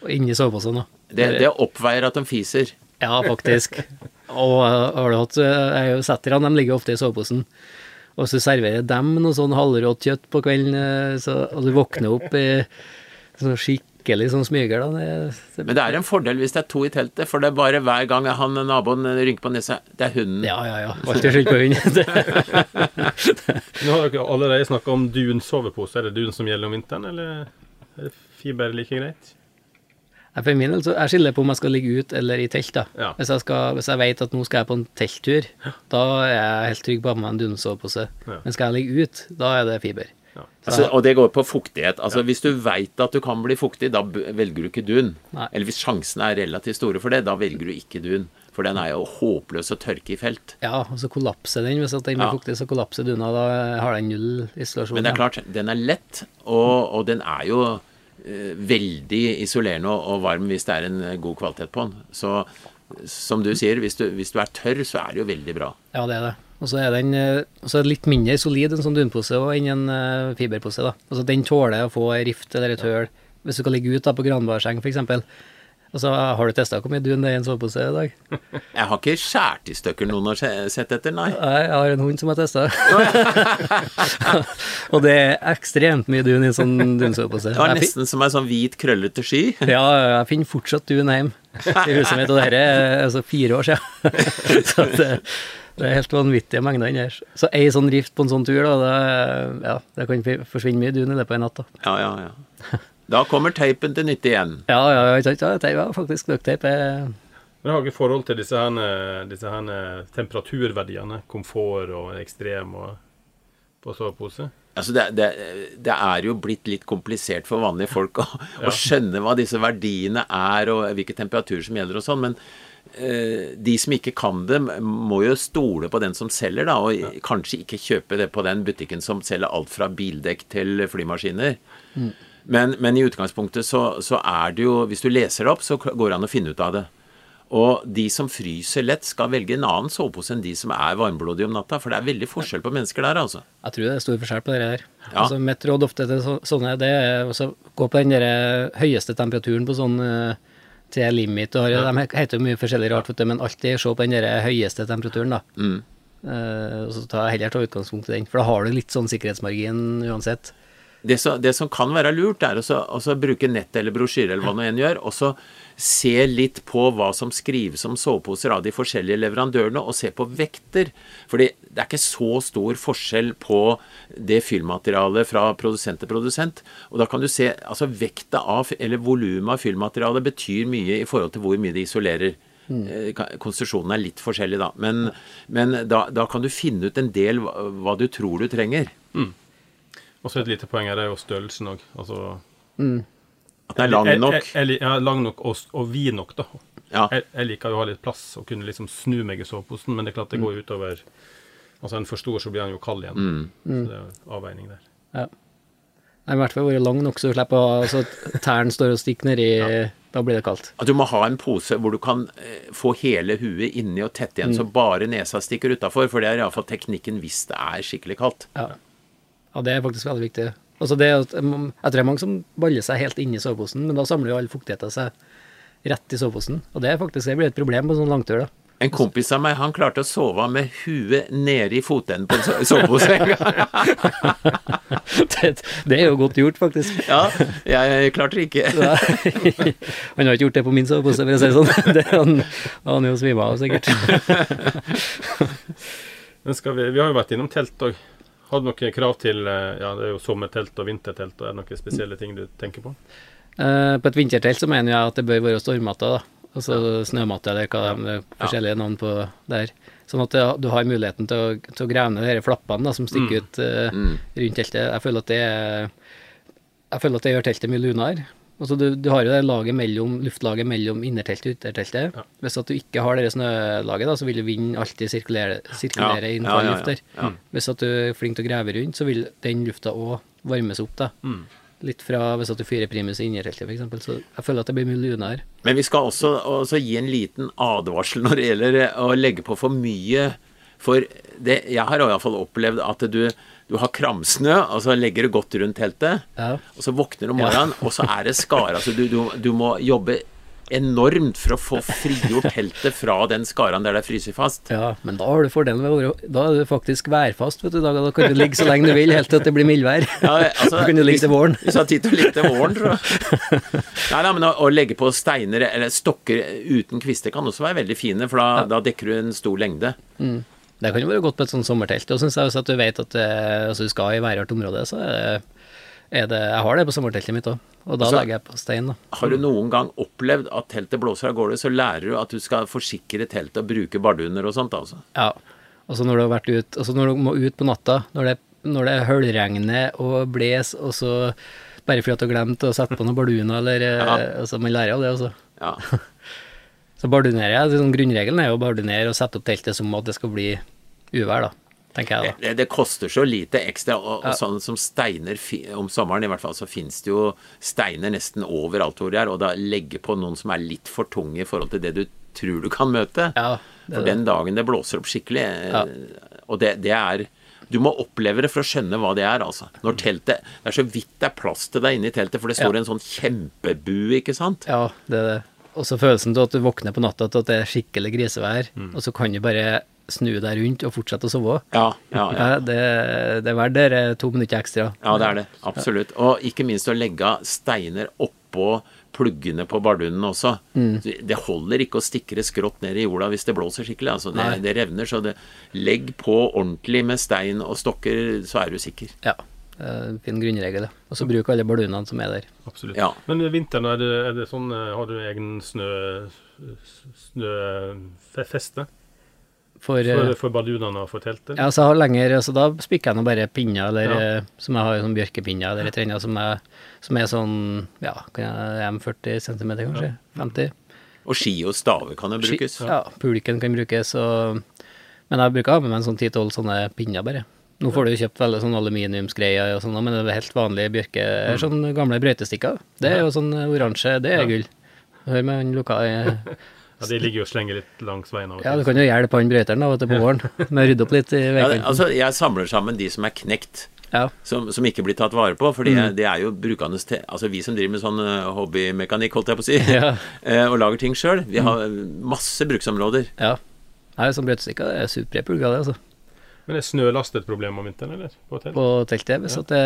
[SPEAKER 3] Og inni soveposen, da.
[SPEAKER 2] Det, det oppveier at de fiser.
[SPEAKER 3] Ja, faktisk. Og uh, har du hatt Setterne dem, de ligger ofte i soveposen. Og så serverer dem noe sånn halvrått kjøtt på kvelden, uh, så, og du våkner opp i sånn skikkelig sånn smyger, da. Det, det,
[SPEAKER 2] Men det er en fordel hvis det er to i teltet, for det er bare hver gang han naboen rynker på nesa Det er hunden.
[SPEAKER 3] ja, ja, ja. Alltid skyld på hunden.
[SPEAKER 1] Nå har dere allerede snakka om dun sovepose. Er det dun som gjelder om vinteren, eller er det fiber like greit?
[SPEAKER 3] For min del så jeg skiller på om jeg skal ligge ut eller i telt. da.
[SPEAKER 1] Ja.
[SPEAKER 3] Hvis, jeg skal, hvis jeg vet at nå skal jeg på en telttur, da er jeg helt trygg på å ha med en dunsovepose.
[SPEAKER 1] Ja.
[SPEAKER 3] Men skal jeg ligge ut, da er det fiber.
[SPEAKER 2] Altså, og det går på fuktighet. Altså, Hvis du veit at du kan bli fuktig, da velger du ikke dun.
[SPEAKER 3] Nei.
[SPEAKER 2] Eller hvis sjansene er relativt store for det, da velger du ikke dun. For den er jo håpløs å tørke i felt.
[SPEAKER 3] Ja, og så kollapser den. Hvis den blir
[SPEAKER 2] Ja.
[SPEAKER 3] fuktig, så kollapser duna. Da har den null isolasjon.
[SPEAKER 2] Men det er klart, den er lett, og, og den er jo veldig isolerende og, varm hvis det er en eh, god kvalitet på den. Så som du sier, hvis du, hvis du er tørr, så er det jo veldig bra.
[SPEAKER 3] Ja, det er det. Og så er den eh, så er litt mindre solid en sånn dunpose enn en eh, fiberpose. da. Altså Den tåler å få ei rift eller et høl. Hvis du skal ligge ut da på granbarseng f.eks. Altså, har du testa hvor mye dun det er i en sovepose i dag?
[SPEAKER 2] Jeg har ikke skåret i stykker noen har sett etter, nei.
[SPEAKER 3] Nei, jeg har en hund som har testa. og det er ekstremt mye dun i en sånn dunsovepose.
[SPEAKER 2] Det var nesten som ei sånn hvit, krøllete sky.
[SPEAKER 3] Ja, jeg finner fortsatt dun hjemme i huset mitt, og dette er altså fire år siden. så det, det er helt vanvittige mengder inni her. Så ei sånn rift på en sånn tur, da, det, ja, det kan forsvinne mye dun i løpet av en natt. Da.
[SPEAKER 2] Ja, ja, ja. Da kommer teipen til nytte igjen.
[SPEAKER 3] Ja, ja, ja, ikke? Ja, teip, ja, faktisk. Ducktape er
[SPEAKER 1] Men har dere forhold til disse, her, disse her temperaturverdiene? Komfort og ekstrem og på sovepose?
[SPEAKER 2] Altså det, det, det er jo blitt litt komplisert for vanlige folk å, å skjønne hva disse verdiene er, og hvilke temperaturer som gjelder og sånn, men eh, de som ikke kan det, må jo stole på den som selger, da, og kanskje ikke kjøpe det på den butikken som selger alt fra bildekk til flymaskiner. Men, men i utgangspunktet så, så er det jo Hvis du leser det opp, så går det an å finne ut av det. Og de som fryser lett, skal velge en annen sovepose enn de som er varmblodige om natta. For det er veldig forskjell på mennesker der, altså.
[SPEAKER 3] Jeg tror det er stor forskjell på det der.
[SPEAKER 2] Ja.
[SPEAKER 3] Altså, mitt råd ofte til så, sånne, det er å gå på den der eh, høyeste temperaturen på sånn eh, til limit. Og, ja. De heter jo mye forskjellig rart, du, men alltid se på den der høyeste temperaturen, da.
[SPEAKER 2] Mm.
[SPEAKER 3] Uh, og så ta, heller ta utgangspunkt i den, for da har du litt sånn sikkerhetsmargin uansett.
[SPEAKER 2] Det, som- det som kan være lurt, er å så- så bruke nett eller brosjyre eller hva nå enn gjør, og så se litt på hva som skrives om soveposer av de forskjellige leverandørene, og se på vekter. Fordi det er ikke så stor forskjell på det fyllmaterialet fra produsent til produsent. Og da kan du se altså vekta av, eller volumet av fyllmaterialet betyr mye i forhold til hvor mye det isolerer. Eh, Konstruksjonen er litt forskjellig, da. Men, men da, da kan du finne ut en del hva, hva du tror du trenger.
[SPEAKER 1] Og så et lite poeng her er jo størrelsen òg. Altså
[SPEAKER 2] At den er lang nok.
[SPEAKER 1] Jeg, jeg, jeg, ja, lang nok og, og vid nok, da.
[SPEAKER 2] Ja.
[SPEAKER 1] Jeg, jeg liker jo å ha litt plass og kunne liksom snu meg i soveposen, men det er klart det går utover Altså, en for stor, så blir han jo kald igjen.
[SPEAKER 2] Mm.
[SPEAKER 1] Så det er jo avveining der.
[SPEAKER 3] Ja. Nei, I hvert fall vært lang nok, så du slipper å altså, tærne står og stikker nedi Da blir det kaldt.
[SPEAKER 2] At du må ha en pose hvor du kan eh, få hele huet inni og tette igjen, så bare nesa stikker utafor. For det er iallfall teknikken hvis det er skikkelig kaldt.
[SPEAKER 3] Ja. Ja, det er faktisk veldig viktig. Altså det jeg tror det er mange som baller seg helt inni soveposen, men da samler jo all fuktigheten seg rett i soveposen. Og det er faktisk det blir et problem på sånn langtur, da.
[SPEAKER 2] En kompis av meg han klarte å sove med huet nede i fotenden på en so- sovepose en gang.
[SPEAKER 3] det, det er jo godt gjort, faktisk.
[SPEAKER 2] Ja, jeg klarte det ikke.
[SPEAKER 3] Han har ikke gjort det på min sovepose, for å si det sånn. Det er han, han er jo svima av, sikkert.
[SPEAKER 1] Men skal vi, vi har jo vært innom telt òg. Har du noen krav til eh, Ja, det er jo sommertelt og vintertelt. og Er det noen spesielle ting du tenker på?
[SPEAKER 3] Eh, på et vintertelt så mener jeg at det bør være stormatte, da. Altså snømatte, eller hva de er forskjellige navn på der. Sånn at du har muligheten til å, til å grave ned de her flappene da, som stikker ut eh, rundt teltet. Jeg føler at det er Jeg føler at det gjør teltet mye lunere. Altså du, du har jo det laget mellom, luftlaget mellom innerteltet og ytterteltet. Hvis at du ikke har det snølaget, da, så vil vinden alltid sirkulere, sirkulere
[SPEAKER 2] Ja,
[SPEAKER 3] inn
[SPEAKER 2] ja,
[SPEAKER 3] kald
[SPEAKER 2] ja,
[SPEAKER 3] luft der.
[SPEAKER 2] ja.
[SPEAKER 3] Hvis at du er flink til å grave rundt, så vil den lufta òg varmes opp. da. Litt fra hvis at du fyrer primus i innerteltet, f.eks. Så jeg føler at det blir mye lunere.
[SPEAKER 2] Men vi skal også, også gi en liten advarsel når det gjelder å legge på for mye. For det, jeg har iallfall opplevd at du, du har kramsnø, og så legger du godt rundt teltet.
[SPEAKER 3] Ja.
[SPEAKER 2] Og så våkner du om morgenen, og så er det skare. Altså du, du, du må jobbe enormt for å få frigjort teltet fra den skaraen der det fryser fast.
[SPEAKER 3] Ja, men da har du fordelen ved Da er du faktisk værfast, vet du. Da, kan du ligge så lenge du vil, helt til det blir mildvær.
[SPEAKER 2] Ja, altså,
[SPEAKER 3] da kan du ligge til våren.
[SPEAKER 2] Hvis du har tid til å ligge til våren, tror jeg. Nei, nei, men å, å legge på steiner eller stokker uten kvister kan også være veldig fine, for da, da dekker du en stor lengde.
[SPEAKER 3] Det kan jo være godt på et sånt sommertelt. Og syns jeg at du vet at eh, altså, du skal i værhardt område, så er det, er det Jeg har det på sommerteltet mitt òg, og da
[SPEAKER 2] Altså-
[SPEAKER 3] legger jeg på stein, da.
[SPEAKER 2] Har du noen gang opplevd at teltet blåser av gårde, så lærer du at du skal forsikre teltet og bruke barduner og sånt, altså.
[SPEAKER 3] Ja. Og så når du har vært ut Altså når du må ut på natta, når det, når det høljregner og bles, og så bare fordi du har glemt å sette på noen barduner, eller eh,
[SPEAKER 2] Ja.
[SPEAKER 3] Altså, man lærer av det, altså.
[SPEAKER 2] Ja.
[SPEAKER 3] Så bardunerer jeg. Sånn, grunnregelen er jo å bardunere og sette opp teltet som at det skal bli uvær, da. Tenker jeg, da.
[SPEAKER 2] Det, det koster så lite ekstra, og, og sånn som steiner om sommeren i hvert fall, så finnes det jo steiner nesten overalt hvor de er, og da legge på noen som er litt for tunge i forhold til det du tror du kan møte.
[SPEAKER 3] Ja, det
[SPEAKER 2] for den dagen det blåser opp skikkelig, eh,
[SPEAKER 3] Ja.
[SPEAKER 2] og det, det er du må oppleve det for å skjønne hva det er, altså. Når teltet Det er så vidt det er plass til deg inne i teltet, for det står
[SPEAKER 3] Ja.
[SPEAKER 2] en sånn kjempebue, ikke sant?
[SPEAKER 3] Ja, det er det. Og så følelsen av at du våkner på natta til at det er skikkelig grisevær,
[SPEAKER 2] Mm.
[SPEAKER 3] og så kan du bare snu deg rundt og fortsette å sove.
[SPEAKER 2] Ja, ja, ja.
[SPEAKER 3] Ja, det, det er verdt det to minutter ekstra.
[SPEAKER 2] Ja, det er det. Absolutt. Og ikke minst å legge steiner oppå pluggene på bardunen også. Det holder ikke å stikre skrått ned i jorda hvis det blåser skikkelig. Altså, det, det revner. Så det, legg på ordentlig med stein og stokker, så er du sikker.
[SPEAKER 3] Ja, en fin grunnregel. Og så bruk alle bardunene som er der.
[SPEAKER 1] Absolutt.
[SPEAKER 2] Ja.
[SPEAKER 1] Men i vinteren, er det, er det sånn eh, Har du egen snø snøfeste
[SPEAKER 3] For,
[SPEAKER 1] for,
[SPEAKER 3] eh,
[SPEAKER 1] for bardunene og for teltet?
[SPEAKER 3] ja, så jeg har lenger, så da spikker jeg nå bare pinner, eller
[SPEAKER 1] Ja.
[SPEAKER 3] eh, som jeg har sånn bjørkepinner, eller et eller annet som er, som er sånn, ja, kan jeg, er 40 cm kanskje? 50?
[SPEAKER 2] Og ski og staver kan jo brukes.
[SPEAKER 3] Ski- Ja, pulken kan brukes, og, men jeg bruker å ha med meg en sånn 10-12 sånne pinner bare. Nå får du jo kjøpt veldig sånn aluminiumsgreier og sånn, men det er helt vanlige bjørke, sånn gamle brøytestikker. Det er jo sånn oransje, det er gull. Hør med han lokale
[SPEAKER 1] Ja, De ligger jo og slenger litt langs veien
[SPEAKER 3] Ja, du kan jo hjelpe han brøyteren da, du, på våren med å rydde opp litt i
[SPEAKER 2] Ja, altså, jeg samler sammen de som er knekt.
[SPEAKER 3] Ja.
[SPEAKER 2] Som, som ikke blir tatt vare på. Fordi
[SPEAKER 3] Mm.
[SPEAKER 2] det er jo brukende til Altså vi som driver med sånn eh, hobbymekanikk, holdt jeg på å si,
[SPEAKER 3] Ja.
[SPEAKER 2] eh, og lager ting sjøl, vi har masse bruksområder.
[SPEAKER 3] ja. Nei, sånn brøytestikker er superpulga, det, altså.
[SPEAKER 1] Men er snølast et problem om vinteren, eller? På telt?
[SPEAKER 3] På teltet, hvis at det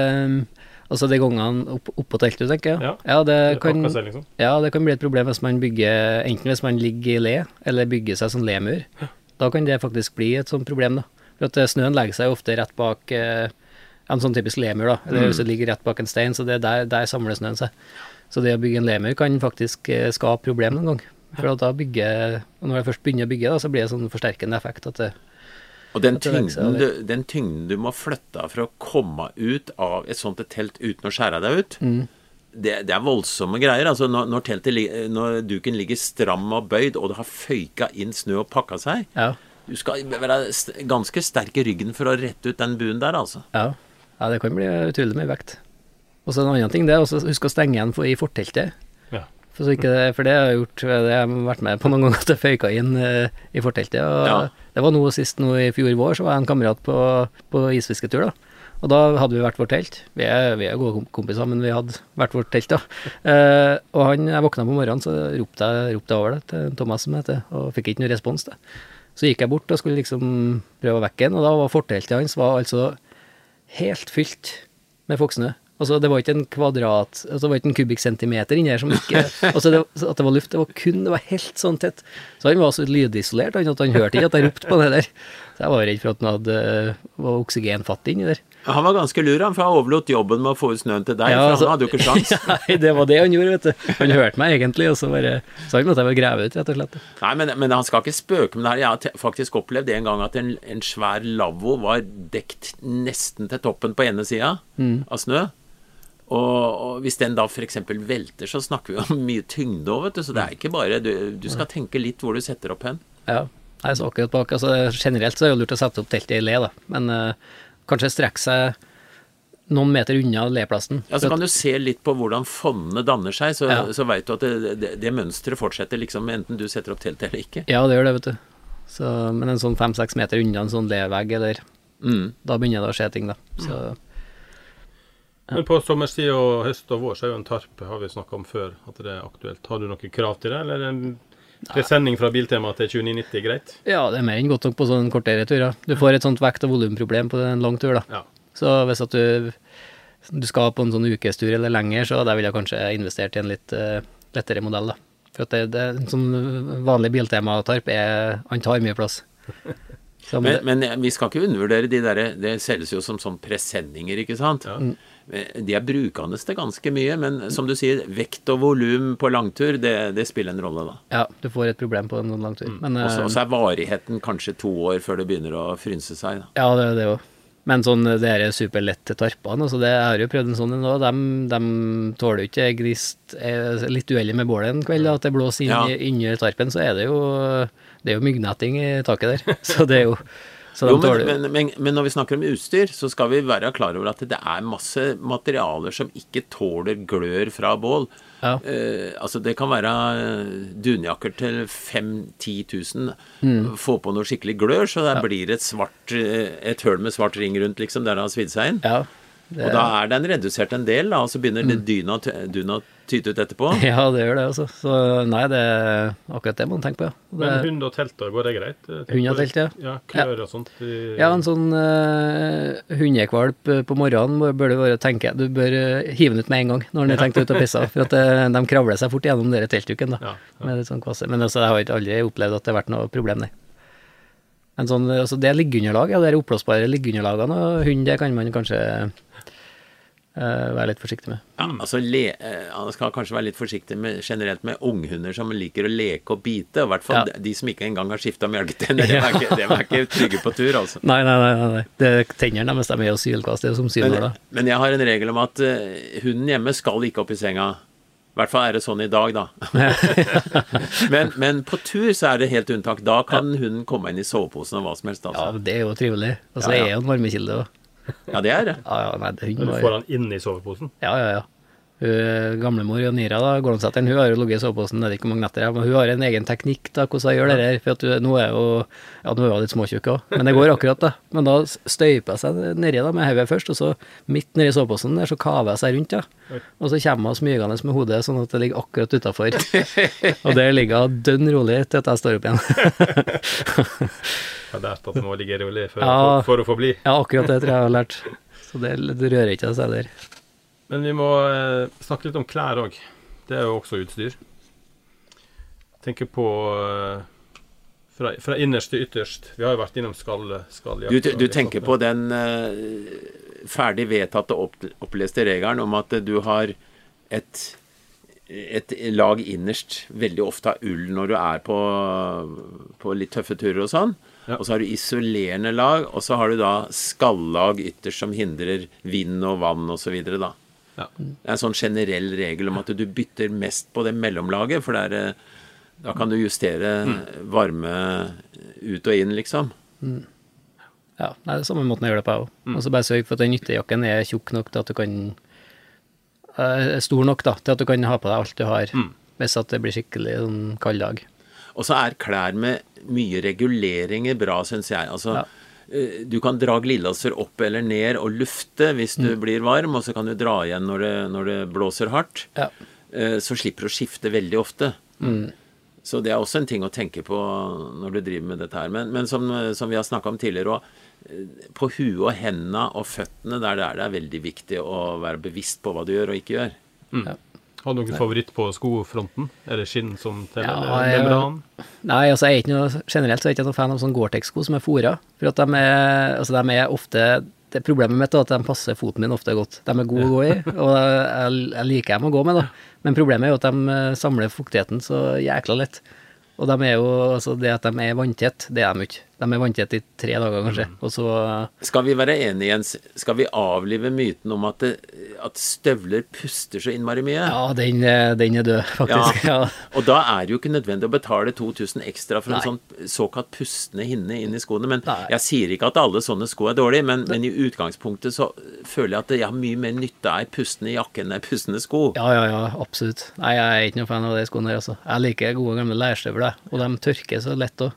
[SPEAKER 3] Altså de gangene opp, oppå teltet, tenker jeg.
[SPEAKER 1] Ja.
[SPEAKER 3] det
[SPEAKER 1] Det
[SPEAKER 3] kan
[SPEAKER 1] seg, liksom.
[SPEAKER 3] Ja, det kan bli et problem hvis man bygger Enten hvis man ligger i le, eller bygger seg sånn lemur. Da kan det faktisk bli et sånt problem, da. For at eh, snøen legger seg ofte rett bak eh, en sånn typisk lemur, da. Eller hvis det ligger rett bak en stein, så det er der, der samler snøen seg. Så det å bygge en lemur kan faktisk eh, skape problem noen gang. For da bygger og Når jeg først begynner å bygge, da, så blir det sånn forsterkende effekt at det
[SPEAKER 2] Og den tyngden, du, den tyngden du må flytte av for å komme ut av et sånt et telt uten å skjære deg ut,
[SPEAKER 3] Mm.
[SPEAKER 2] det, det er voldsomme greier. Altså når, når, teltet, når duken ligger stram og bøyd, og det har føyka inn snø og pakka seg
[SPEAKER 3] Ja.
[SPEAKER 2] Du skal være ganske sterk i ryggen for å rette ut den buen der, altså.
[SPEAKER 3] Ja. ja, det kan bli utrolig mye vekt. Og så en annen ting, det er å huske å stenge igjen i forteltet. For, så ikke det, for det har jeg gjort, det har jeg vært med på noen ganger at jeg føyka inn uh, i forteltet. Og
[SPEAKER 2] Ja.
[SPEAKER 3] Det var noe sist nå i fjor vår, så var jeg en kamerat på, på isfisketur. da. Og da hadde vi hvert vårt telt. Vi er, vi er gode kom- kompiser, men vi hadde hvert vårt telt, da. Uh, og han, jeg våkna på morgenen, så ropte jeg, ropte jeg over det til Thomas, som heter, og fikk ikke noe respons. da. Så gikk jeg bort og skulle liksom prøve å vekke han, og da var forteltet hans var altså helt fylt med foksnø. Altså, det var ikke en kvadrat altså, Det var ikke en kubikkcentimeter inni her som ikke Altså, det, at det var luft, det var kun Det var helt sånn tett. Så han var så lydisolert han, at han hørte ikke at jeg ropte på det der. Så jeg var redd for at han hadde var oksygenfattig inni der.
[SPEAKER 2] Han var ganske lur, han, for han overlot jobben med å få ut snøen til deg.
[SPEAKER 3] Ja,
[SPEAKER 2] for
[SPEAKER 3] altså-
[SPEAKER 2] han hadde jo ikke sjans.
[SPEAKER 3] Nei, det var det han gjorde, vet du. Han hørte meg egentlig, og så bare sa han at jeg var grave ut, rett og slett.
[SPEAKER 2] Nei, men, men han skal ikke spøke med det her. Jeg har faktisk opplevd en gang at en, en svær lavvo var dekt nesten til toppen på ene sida av snø. Og, hvis den da f.eks. velter, så snakker vi om mye tyngde òg, vet du. Så det er ikke bare Du, du skal tenke litt hvor du setter opp hen.
[SPEAKER 3] Ja. Nei, så akkurat bak, altså Generelt så er det lurt å sette opp teltet i le, da. Men uh, kanskje strekke seg noen meter unna leplassen.
[SPEAKER 2] Ja, Så kan du se litt på hvordan fondene danner seg, så,
[SPEAKER 3] Ja.
[SPEAKER 2] så veit du at det, det, det mønsteret fortsetter liksom enten du setter opp telt eller ikke.
[SPEAKER 3] Ja, det gjør det, vet du. Så, men en sånn fem-seks meter unna en sånn levegg, eller
[SPEAKER 2] Mm.
[SPEAKER 3] Da begynner det å skje ting, da. Så
[SPEAKER 1] Men på sommerstid og høst og vår så er jo en tarp, har vi snakka om før, at det er aktuelt. Har du noen krav til det, eller er en presending fra Biltema til 2990 greit?
[SPEAKER 3] ja, det er mer enn godt nok på sånne kortere turer. Du får et sånt vekt- og volumproblem på en lang tur, da.
[SPEAKER 1] Ja.
[SPEAKER 3] Så hvis at du, du skal på en sånn ukestur eller lenger, så der vil jeg kanskje investert i en litt uh, lettere modell, da. For at det, det en sånn vanlig biltematarp er Han tar mye plass.
[SPEAKER 2] Men,
[SPEAKER 3] men,
[SPEAKER 2] vi skal ikke undervurdere de derre Det selges jo som sånn presenninger, ikke sant?
[SPEAKER 3] Mm.
[SPEAKER 2] De er brukende til ganske mye, men som du sier, vekt og volum på langtur, det, det spiller en rolle, da.
[SPEAKER 3] ja, du får et problem på en sånn lang tur. Men,
[SPEAKER 2] Og så
[SPEAKER 3] eh,
[SPEAKER 2] er varigheten kanskje to år før det begynner å frynse seg. Da.
[SPEAKER 3] Ja, det er det òg. Men sånn, det er superlette tarpene, altså det, jeg har jo prøvd en sånn en òg, de, de tåler jo ikke gnist litt uheldig med bålet en kveld, da, at det blåser inn
[SPEAKER 2] Ja.
[SPEAKER 3] inni tarpen, så er det jo det er jo myggnetting i taket der. Så det er jo
[SPEAKER 2] Jo, men, men, men, men når vi snakker om utstyr, så skal vi være klar over at det er masse materialer som ikke tåler glør fra bål.
[SPEAKER 3] Ja.
[SPEAKER 2] Uh, altså Det kan være eh, dunjakker til 5000-10 000.
[SPEAKER 3] Mm.
[SPEAKER 2] Få på noe skikkelig glør, så det blir et svart eh, Et høl med svart ring rundt, liksom, der det har svidd seg inn.
[SPEAKER 3] Ja. Det,
[SPEAKER 2] Og da er den redusert en del, da, og så begynner mm. dyna, dyna tyte ut etterpå.
[SPEAKER 3] ja, det gjør det, altså. Så nei, det er akkurat det man tenker på, ja.
[SPEAKER 1] Men hund og telt, da, går det greit?
[SPEAKER 3] Hund og telt, ja.
[SPEAKER 1] Ja, klør og sånt. i-
[SPEAKER 3] ja, en sånn uh, hundekvalp eh, på morgenen bør du bare tenke Du bør eh, hive den ut med en gang når den er tenkt ut og pissa, for at de kravler seg fort gjennom den teltduken, da.
[SPEAKER 1] Ja, ja.
[SPEAKER 3] Med litt sånn kvasse. Men altså, jeg har aldri opplevd at det har vært noe problem, nei. En sånn, altså det er liggeunderlag, ja, det er oppblåsbare liggeunderlagene, og hund det kan man kanskje være litt forsiktig med.
[SPEAKER 2] Ja, altså le, eh, Han skal kanskje være litt forsiktig med, generelt med unghunder som liker å leke og bite. og I hvert fall
[SPEAKER 3] Ja.
[SPEAKER 2] de, som ikke engang har skifta melketenner. De er ikke, er ikke trygge på tur, altså.
[SPEAKER 3] Nei, nei, nei. nei. Det Tennene deres er jo sylkvast, det er jo som
[SPEAKER 2] Men,
[SPEAKER 3] da.
[SPEAKER 2] men jeg har en regel om at uh, hunden hjemme skal ikke opp i senga. I hvert fall er det sånn i dag, da. men, men på tur så er det helt unntak. Da kan hunden komme inn i soveposen og hva som helst.
[SPEAKER 3] Ja,
[SPEAKER 2] Altså.
[SPEAKER 3] det er jo trivelig. Altså,
[SPEAKER 2] ja, Ja, Det
[SPEAKER 3] er jo en varmekilde òg.
[SPEAKER 2] Ja, det er det.
[SPEAKER 3] Ja, ja, nei, det, hun
[SPEAKER 1] du
[SPEAKER 3] var
[SPEAKER 1] får han inn i soveposen?
[SPEAKER 3] Ja, ja, ja. Hun gamlemor Janira, da, Gålånsetteren, hun har jo ligget i soveposen, det er ikke mange netter, ja, men hun har en egen teknikk da, hvordan hun gjør det der. For at hun, nå er jo Ja, nå er hun litt småtjukk òg, men det går akkurat, da. Men da støyper jeg seg nedi da med hodet først, og så midt nedi soveposen der, så kaver jeg seg rundt, da. Og så kommer hun smygende med hodet, sånn at det ligger akkurat utafor. og der ligger hun dønn rolig til at jeg står opp igjen.
[SPEAKER 1] Har lært at man må ligge rolig for,
[SPEAKER 3] Ja.
[SPEAKER 1] for, for å få bli.
[SPEAKER 3] ja, akkurat det tror jeg jeg har lært. Så det, det rører ikke seg der.
[SPEAKER 1] Men vi må eh, snakke litt om klær òg. Det er jo også utstyr. Tenker på eh, fra, fra innerst til ytterst. Vi har jo vært innom skall, skalljakt.
[SPEAKER 2] Du, du tenker på den eh, ferdig vedtatte opp, oppleste regelen om at du har et, et lag innerst, veldig ofte av ull når du er på, på litt tøffe turer og sånn.
[SPEAKER 1] Ja.
[SPEAKER 2] Og så har du isolerende lag, og så har du da skallag ytterst som hindrer vind og vann osv. da.
[SPEAKER 1] Ja.
[SPEAKER 2] Det er en sånn generell regel om at du bytter mest på det mellomlaget, for det er, eh, da kan du justere varme ut og inn, liksom.
[SPEAKER 3] Ja, det er det samme måten jeg gjør det på, jeg òg. Og så bare sørg for at den nyttejakken er tjukk nok til at du kan er Stor nok da, til at du kan ha på deg alt du har, hvis at det blir skikkelig sånn kald dag.
[SPEAKER 2] Og så er klær med mye reguleringer bra, syns jeg. Altså,
[SPEAKER 3] Ja.
[SPEAKER 2] eh, Du kan dra glidelåser opp eller ned og lufte hvis du blir varm, og så kan du dra igjen når det, når det blåser hardt.
[SPEAKER 3] Ja.
[SPEAKER 2] Eh, Så slipper du å skifte veldig ofte. Så det er også en ting å tenke på når du driver med dette her. Men, men som, som vi har snakka om tidligere òg, på huet og hendene og føttene, der det er det er veldig viktig å være bevisst på hva du gjør og ikke gjør.
[SPEAKER 1] Har du noen favoritt på skofronten? Er det skinn som teller?
[SPEAKER 3] Ja, jeg-
[SPEAKER 1] membran?
[SPEAKER 3] Nei, altså jeg er ikke noe, generelt så er jeg ikke noen fan av sånn Gore-Tex-sko som er fôra. For at de er, altså de er ofte det Problemet mitt er at de passer foten min ofte godt. De er gode å gå i, og jeg, jeg liker dem å gå med, da. Men problemet er jo at de eh, samler fuktigheten så jækla lett. Og de er jo, altså det at de er vanntett, det er de ikke. De er vanntett i tre dager, kanskje. Og så
[SPEAKER 2] Skal vi være enige, Jens? Skal vi avlive myten om at, det, at støvler puster så innmari mye?
[SPEAKER 3] Ja, den, er- den er død, faktisk. Ja.
[SPEAKER 2] Og da er det jo ikke nødvendig å betale 2000 ekstra for en sånn såkalt pustende hinne inn i skoene. Men
[SPEAKER 3] Nei.
[SPEAKER 2] jeg sier ikke at alle sånne sko er dårlige, men, men i utgangspunktet så føler jeg at jeg har mye mer nytte av ei pustende jakke enn ei pustende sko.
[SPEAKER 3] Ja, ja, ja, absolutt. Nei, jeg er ikke noe fan av de skoene her, altså. Jeg liker gode gamle leirstøvler, og de tørker så lett òg.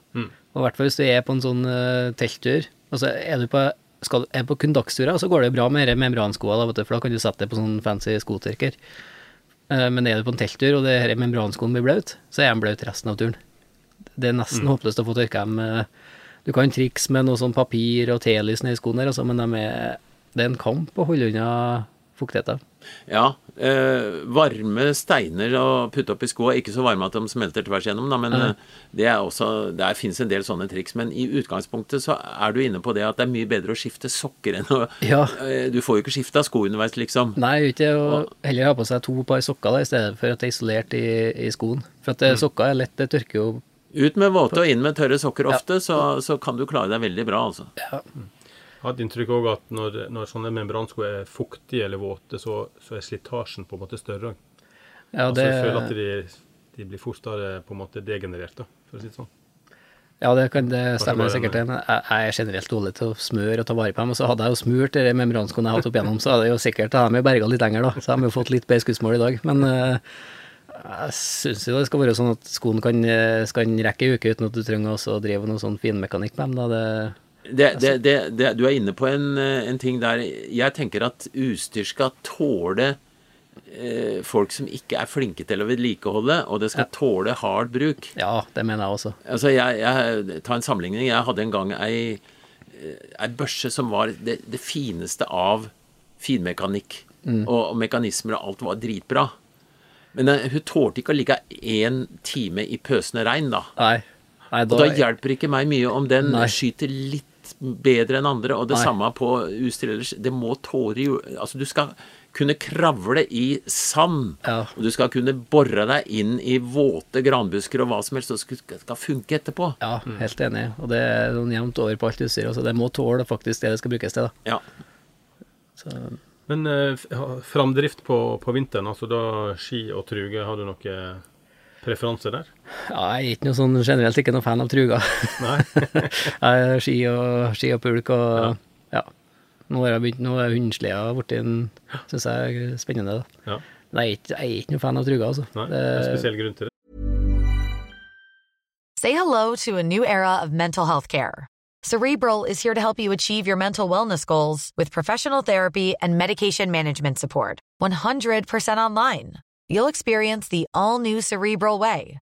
[SPEAKER 3] Og i hvert fall hvis du er på en sånn uh, telttur. Altså, er du på, skal, er på kun dagsturer, så går det bra med membranskoa, membranskoene, da, vet du, for da kan du sette deg på sånn fancy skotørker. Uh, men er du på en telttur, og det her membranskoene blir blaut, så er de blaut resten av turen. Det er nesten håpløst å få tørka dem. eh, Du kan trikse med noe sånn papir og telys nedi skoene der, altså, men de er, det er en kamp å holde unna fuktigheten.
[SPEAKER 2] Ja, eh, varme steiner å putte opp i skoa. Ikke så varme at de smelter tvers igjennom, da, men mm. det er også der fins en del sånne triks. Men i utgangspunktet så er du inne på det at det er mye bedre å skifte sokker enn å
[SPEAKER 3] Ja.
[SPEAKER 2] eh, Du får jo ikke skifta sko underveis, liksom.
[SPEAKER 3] Nei, ikke å heller ha på seg to par sokker da, i stedet for at det er isolert i, i skoen. For at mm. sokker er lett, det tørker jo
[SPEAKER 2] Ut med våte og inn med tørre sokker ofte, så, så kan du klare deg veldig bra, altså.
[SPEAKER 1] Jeg har et inntrykk òg at når, når sånne membransko er fuktige eller våte, så, så er slitasjen på en måte større.
[SPEAKER 3] Ja,
[SPEAKER 1] Altså, jeg føler at de, de blir fortere på en måte degenerert, da, for å si det sånn.
[SPEAKER 3] ja, det, kan, det stemmer sikkert. det, Men jeg, jeg er generelt dårlig til å smøre og ta vare på dem. Og så hadde jeg jo smurt de membranskoene jeg har hatt opp igjennom, så hadde jeg jo sikkert har jo berga litt lenger, da. Så har vi jo fått litt bedre skussmål i dag. Men uh, jeg syns jo det skal være sånn at skoen kan, eh, skal rekke ei uke uten at du trenger å drive noe sånn finmekanikk med dem. Da. Det,
[SPEAKER 2] Det, det, det, det, du er inne på en, eh, en ting der Jeg tenker at utstyr skal tåle eh, folk som ikke er flinke til å vedlikeholde, og det skal tåle hard bruk.
[SPEAKER 3] ja, det mener jeg også.
[SPEAKER 2] Altså, jeg, jeg Ta en sammenligning. Jeg hadde en gang ei, eh, ei børse som var det, fineste av finmekanikk. Og, og mekanismer og alt var dritbra. Men eh, hun tålte ikke å ligge én time i pøsende regn, da.
[SPEAKER 3] Nei. Nei,
[SPEAKER 2] Og da hjelper ikke meg mye om den
[SPEAKER 3] Nei.
[SPEAKER 2] skyter litt bedre enn andre, og det
[SPEAKER 3] Nei.
[SPEAKER 2] samme på utstyr ellers. Det må tåre jo Altså, du skal kunne kravle i sand,
[SPEAKER 3] Ja.
[SPEAKER 2] og du skal kunne bore deg inn i våte granbusker og hva som helst, og det skal, funke etterpå.
[SPEAKER 3] Ja, helt enig. Og det er sånn jevnt over på alt utstyr. Altså, det må tåle faktisk det det skal brukes til. Da.
[SPEAKER 2] Ja.
[SPEAKER 3] Så,
[SPEAKER 1] Men eh, framdrift på, på vinteren, altså da ski og truge, har du noe preferanse der?
[SPEAKER 3] Ja, jeg er ikke noe sånn, generelt ikke noe fan av truger.
[SPEAKER 1] Nei?
[SPEAKER 3] Jeg er ski og, ski og pulk og ja. Nå har jeg begynt, nå er hundesleda blitt en Syns jeg er spennende, da.
[SPEAKER 1] Ja.
[SPEAKER 3] Men jeg er ikke, jeg er ikke noen fan av truger, altså.
[SPEAKER 1] Nei, det er en spesiell grunn til det.
[SPEAKER 5] Say hello to a new era of mental health care. Cerebral is here to help you achieve your mental wellness goals with professional therapy and medication management support. 100% online. You'll experience the all new Cerebral Way,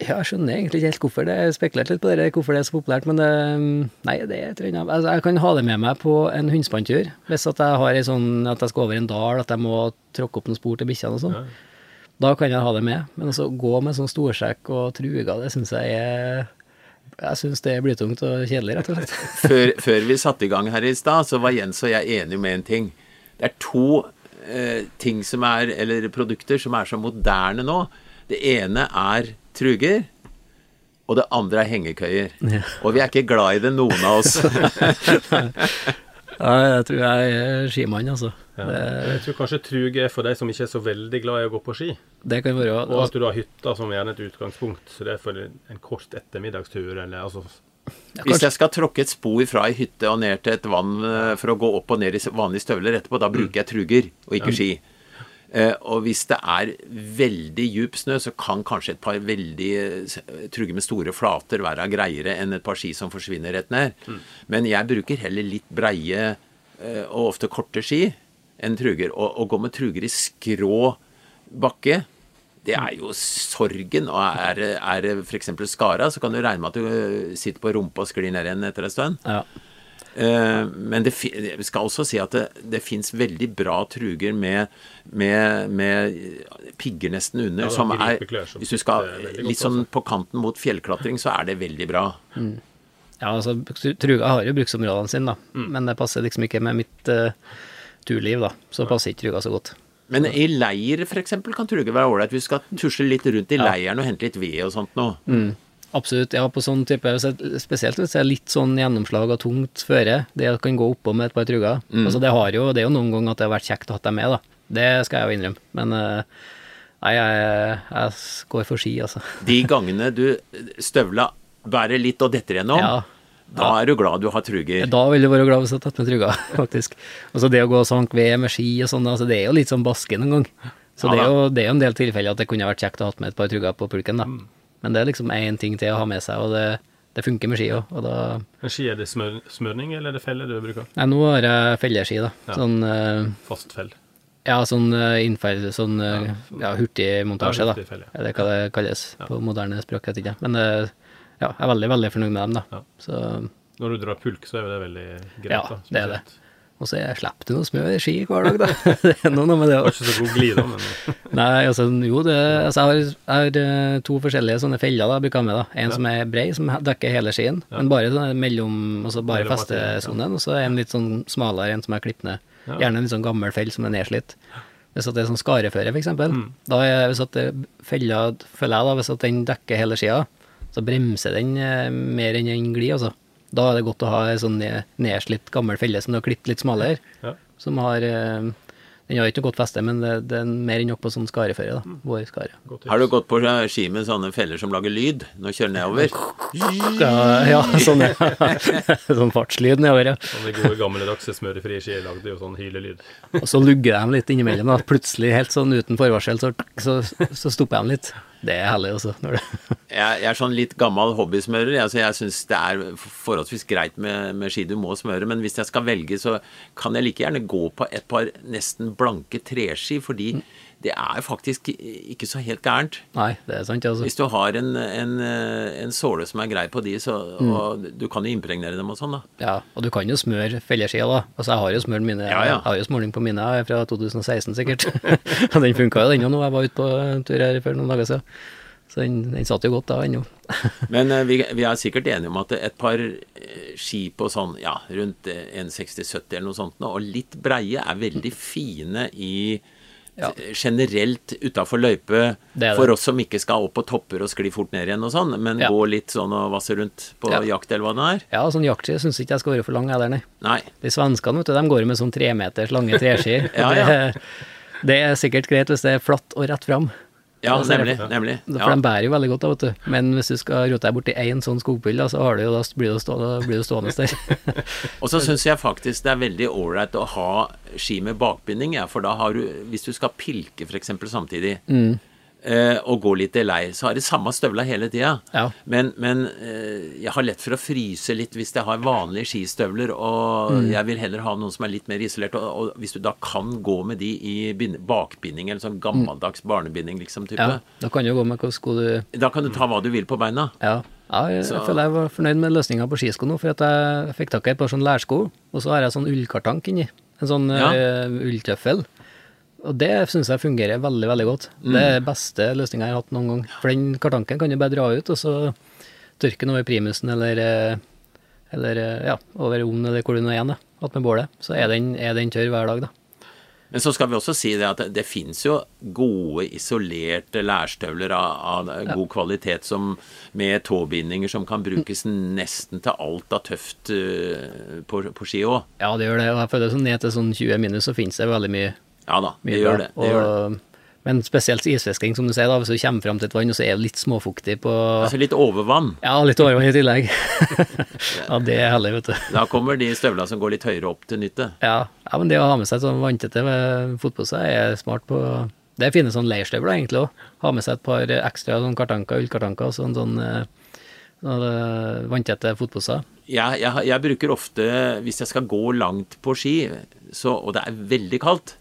[SPEAKER 3] Ja, jeg skjønner egentlig ikke helt hvorfor det Jeg spekulerte litt på det, hvorfor det er så populært, men det, nei, det er et eller annet altså, Jeg kan ha det med meg på en hundespanntur, hvis at jeg har en sånn at jeg skal over en dal, at jeg må tråkke opp noen spor til bikkjene og sånn. Da kan jeg ha det med, men altså gå med sånn storsekk og truger, det syns jeg er Jeg syns det er blytungt og kjedelig, rett og slett.
[SPEAKER 2] Før, før vi satte i gang her i stad, så var Jens og jeg enige med en ting. Det er to eh, ting som er, eller produkter som er så moderne nå. Det ene er truger, og det andre er hengekøyer. Og vi er ikke glad i det, noen av oss.
[SPEAKER 3] Ja, jeg tror jeg er skimann, altså.
[SPEAKER 1] Ja.
[SPEAKER 3] Det,
[SPEAKER 1] Jeg tror kanskje trug er for de som ikke er så veldig glad i å gå på ski.
[SPEAKER 3] det kan være
[SPEAKER 1] Og at du har hytta som gjerne et utgangspunkt. Så det er for en kort ettermiddagstur, eller altså
[SPEAKER 2] Hvis jeg skal tråkke et spor fra ei hytte og ned til et vann eh, for å gå opp og ned i vanlige støvler etterpå, da bruker jeg truger og ikke ski. Eh, og hvis det er veldig djup snø, så kan kanskje et par veldig eh, med store flater være greiere enn et par ski som forsvinner rett ned. Men jeg bruker heller litt breie eh, og ofte korte ski enn truger. Å gå med truger i skrå bakke det er jo sorgen. Og er det- f.eks. skara, så kan du regne med at du sitter på rumpa og sklir ned igjen etter en stund.
[SPEAKER 3] Ja.
[SPEAKER 2] Eh, men det, fi- jeg skal også si at det, det fins veldig bra truger med, med, med pigger nesten under,
[SPEAKER 1] Ja,
[SPEAKER 2] som er Hvis du skal litt sånn på kanten mot fjellklatring, så er det veldig bra.
[SPEAKER 3] Ja, altså, truga har jo bruksområdene sine, da.
[SPEAKER 1] Mm.
[SPEAKER 3] Men det passer liksom ikke med mitt uh, turliv, da. Så passer ikke truga så godt.
[SPEAKER 2] Men i leir f.eks. kan truger være ålreit. Vi skal tusle litt rundt i leiren og hente litt ved og sånt noe.
[SPEAKER 3] Mm. Absolutt. Ja, på sånn type Spesielt hvis det er litt sånn gjennomslag og tungt føre. Det kan gå oppå med et par truger.
[SPEAKER 2] Mm.
[SPEAKER 3] Altså, det, har jo, det er jo noen ganger at det har vært kjekt å ha dem med, da. Det skal jeg jo innrømme. Men eh, nei, jeg, jeg går for ski, altså.
[SPEAKER 2] De gangene du støvla bærer litt og detter gjennom,
[SPEAKER 3] Ja.
[SPEAKER 2] da er du glad du har truger.
[SPEAKER 3] Da vil du være glad hvis du har tatt med truger, faktisk. Altså det å gå og sanke ved med ski og sånn, altså det er jo litt sånn baske noen gang. Så
[SPEAKER 2] Ja
[SPEAKER 3] det, er jo, det er jo en del tilfeller at det kunne vært kjekt å ha med et par truger på pulken, da. Men det er liksom én ting til å ha med seg, og det, det funker med ski òg. Og da
[SPEAKER 1] ski, er det smør, smørning, eller er det felle du bruker?
[SPEAKER 3] Nei, nå har jeg felleski, da.
[SPEAKER 1] Ja.
[SPEAKER 3] Sånn uh,
[SPEAKER 1] Fast fell.
[SPEAKER 3] Ja, sånn uh, innferd... Sånn uh, ja, hurtigmontasje,
[SPEAKER 1] Ja,
[SPEAKER 3] da.
[SPEAKER 1] hurtigfelle, ja.
[SPEAKER 3] Er det hva det kalles på moderne språk? Jeg vet ikke. Men uh, ja, jeg er veldig, veldig fornøyd med dem, da.
[SPEAKER 1] Ja.
[SPEAKER 3] Så
[SPEAKER 1] Når du drar pulk, så er det veldig greit.
[SPEAKER 3] Ja,
[SPEAKER 1] da,
[SPEAKER 3] det er det. Og så er- slipper du noe smør i ski hver dag, da. det er noe med det
[SPEAKER 1] Jeg
[SPEAKER 3] òg.
[SPEAKER 1] ikke så god glid, da, men
[SPEAKER 3] Nei, altså, jo, det, altså, jeg har, jeg har eh, to forskjellige sånne feller da, jeg bruker med. da. En som er brei, som dekker hele skien, men bare sånn mellom, altså bare
[SPEAKER 1] Mellom
[SPEAKER 3] festesonen. Og så en litt sånn smalere, en som er klipper ned.
[SPEAKER 1] Ja.
[SPEAKER 3] Gjerne en litt sånn gammel fell som er nedslitt. Hvis det er sånn skareføre, f.eks.
[SPEAKER 1] Mm.
[SPEAKER 3] Da er, hvis at fella, føler jeg da, hvis at den dekker hele skia, så bremser den eh, mer enn den glir, altså. Da er det godt å ha en sånn nedslitt gammel felle som du har klippet litt smalere,
[SPEAKER 1] Ja.
[SPEAKER 3] som har eh, Den har ikke noe godt feste, men det, det er mer enn nok på sånn skareføre, da. Vår skare.
[SPEAKER 2] Har du gått på ski med sånne feller som lager lyd når du kjører nedover?
[SPEAKER 3] Ja, ja sånn, sånn fartslyd nedover, ja.
[SPEAKER 1] Sånne gode gammeldagse smørefrie skier lagde jo sånn hylelyd.
[SPEAKER 3] Og så lugger de litt innimellom, da. Plutselig, helt sånn uten forvarsel, så, så, så stopper de litt. Det er herlig, altså.
[SPEAKER 2] Jeg, er sånn litt gammel hobbysmører. Altså jeg syns det er forholdsvis greit med, med ski du må smøre, men hvis jeg skal velge, så kan jeg like gjerne gå på et par nesten blanke treski, fordi det er faktisk ikke så helt gærent.
[SPEAKER 3] nei, det er sant, altså.
[SPEAKER 2] Hvis du har en, en, en såle som er grei på de, så, og du kan jo impregnere dem og sånn, da.
[SPEAKER 3] Ja, og du kan jo smøre felleskia, da. Altså, jeg har jo smørt mine
[SPEAKER 2] Ja, ja.
[SPEAKER 3] Jeg har jo smøring på mine fra 2016, sikkert. Og den funka jo, ennå nå. Jeg var ute på en tur her for noen dager siden. Så den, den satt jo godt da ennå.
[SPEAKER 2] Men eh, vi, vi er sikkert enige om at et par eh, ski på sånn, ja, rundt eh, 1,60-70 eller noe sånt, og litt breie, er veldig fine i
[SPEAKER 3] Ja.
[SPEAKER 2] Generelt utafor løype, for oss som ikke skal opp på topper og skli fort ned igjen og sånn, men
[SPEAKER 3] Ja.
[SPEAKER 2] gå litt sånn og vasse rundt på
[SPEAKER 3] Ja.
[SPEAKER 2] jakt eller hva det er.
[SPEAKER 3] Ja, sånn jaktski syns ikke jeg skal være for lang, jeg der, nei.
[SPEAKER 2] Nei.
[SPEAKER 3] De svenskene, vet du, de går med sånn tremeters lange treskier.
[SPEAKER 2] Ja, ja.
[SPEAKER 3] Det, det er sikkert greit hvis det er flatt og rett fram.
[SPEAKER 2] Ja, nemlig. nemlig.
[SPEAKER 3] For
[SPEAKER 2] Ja.
[SPEAKER 3] de bærer jo veldig godt, da, vet du. Men hvis du skal rote deg borti én sånn skogpille, så har du jo, da blir du stående, blir du stående der.
[SPEAKER 2] Og så syns jeg faktisk det er veldig ålreit å ha ski med bakbinding, ja, for da har du Hvis du skal pilke f.eks. samtidig,
[SPEAKER 3] Mm.
[SPEAKER 2] Eh, og gå litt i lei, så har jeg samme støvla hele tida.
[SPEAKER 3] Ja.
[SPEAKER 2] Men, men eh, jeg har lett for å fryse litt hvis jeg har vanlige skistøvler, og
[SPEAKER 3] Mm.
[SPEAKER 2] jeg vil heller ha noen som er litt mer isolert. Og, og hvis du da kan gå med de i bakbinding, eller sånn gammeldags barnebinding, liksom, type,
[SPEAKER 3] ja, da kan du gå med hvilke sko du
[SPEAKER 2] da kan du ta hva du vil på beina.
[SPEAKER 3] Ja. ja jeg,
[SPEAKER 2] Så-
[SPEAKER 3] jeg føler jeg var fornøyd med løsninga på skisko nå, for at jeg fikk tak i et par sånne lærsko, og så har jeg sånn ullkartank inni. En sånn
[SPEAKER 2] Ja.
[SPEAKER 3] eh, ulltøffel. Og det syns jeg fungerer veldig, veldig godt.
[SPEAKER 2] Mm.
[SPEAKER 3] Det er beste løsninga jeg har hatt noen gang. For den kartanken kan du bare dra ut, og så tørke den over primusen eller, eh, eller eh, ja, over ovnen eller hvor du nå er igjen, da. Att med bålet. Så er den, er den tørr hver dag, da.
[SPEAKER 2] Men så skal vi også si det at det, det fins jo gode, isolerte lærstøvler av, av god kvalitet som, med tåbindinger som kan brukes nesten til alt av tøft uh, på, på ski òg.
[SPEAKER 3] Ja, det gjør det. Og jeg føler sånn ned til sånn 20 minus så finnes det veldig mye
[SPEAKER 2] Ja da, det gjør det. det, gjør det.
[SPEAKER 3] Og, men spesielt isfisking, som du sier, da, hvis du kommer fram til et vann, og så er det litt småfuktig på
[SPEAKER 2] Altså litt overvann.
[SPEAKER 3] Ja, litt overvann i tillegg. ja, det er heller, vet du.
[SPEAKER 2] Da kommer de støvlene som går litt høyere opp til nytte.
[SPEAKER 3] Ja, ja men det å ha med seg sånn vanntette fotpose er smart på Det er fine sånn leirstøvler egentlig òg. Ha med seg et par ekstra sånn kartanker, ullkartanker og sånn, sånn eh, sånn, eh, vanntette fotposer.
[SPEAKER 2] Jeg, jeg, jeg bruker ofte, hvis jeg skal gå langt på ski, så, og det er veldig kaldt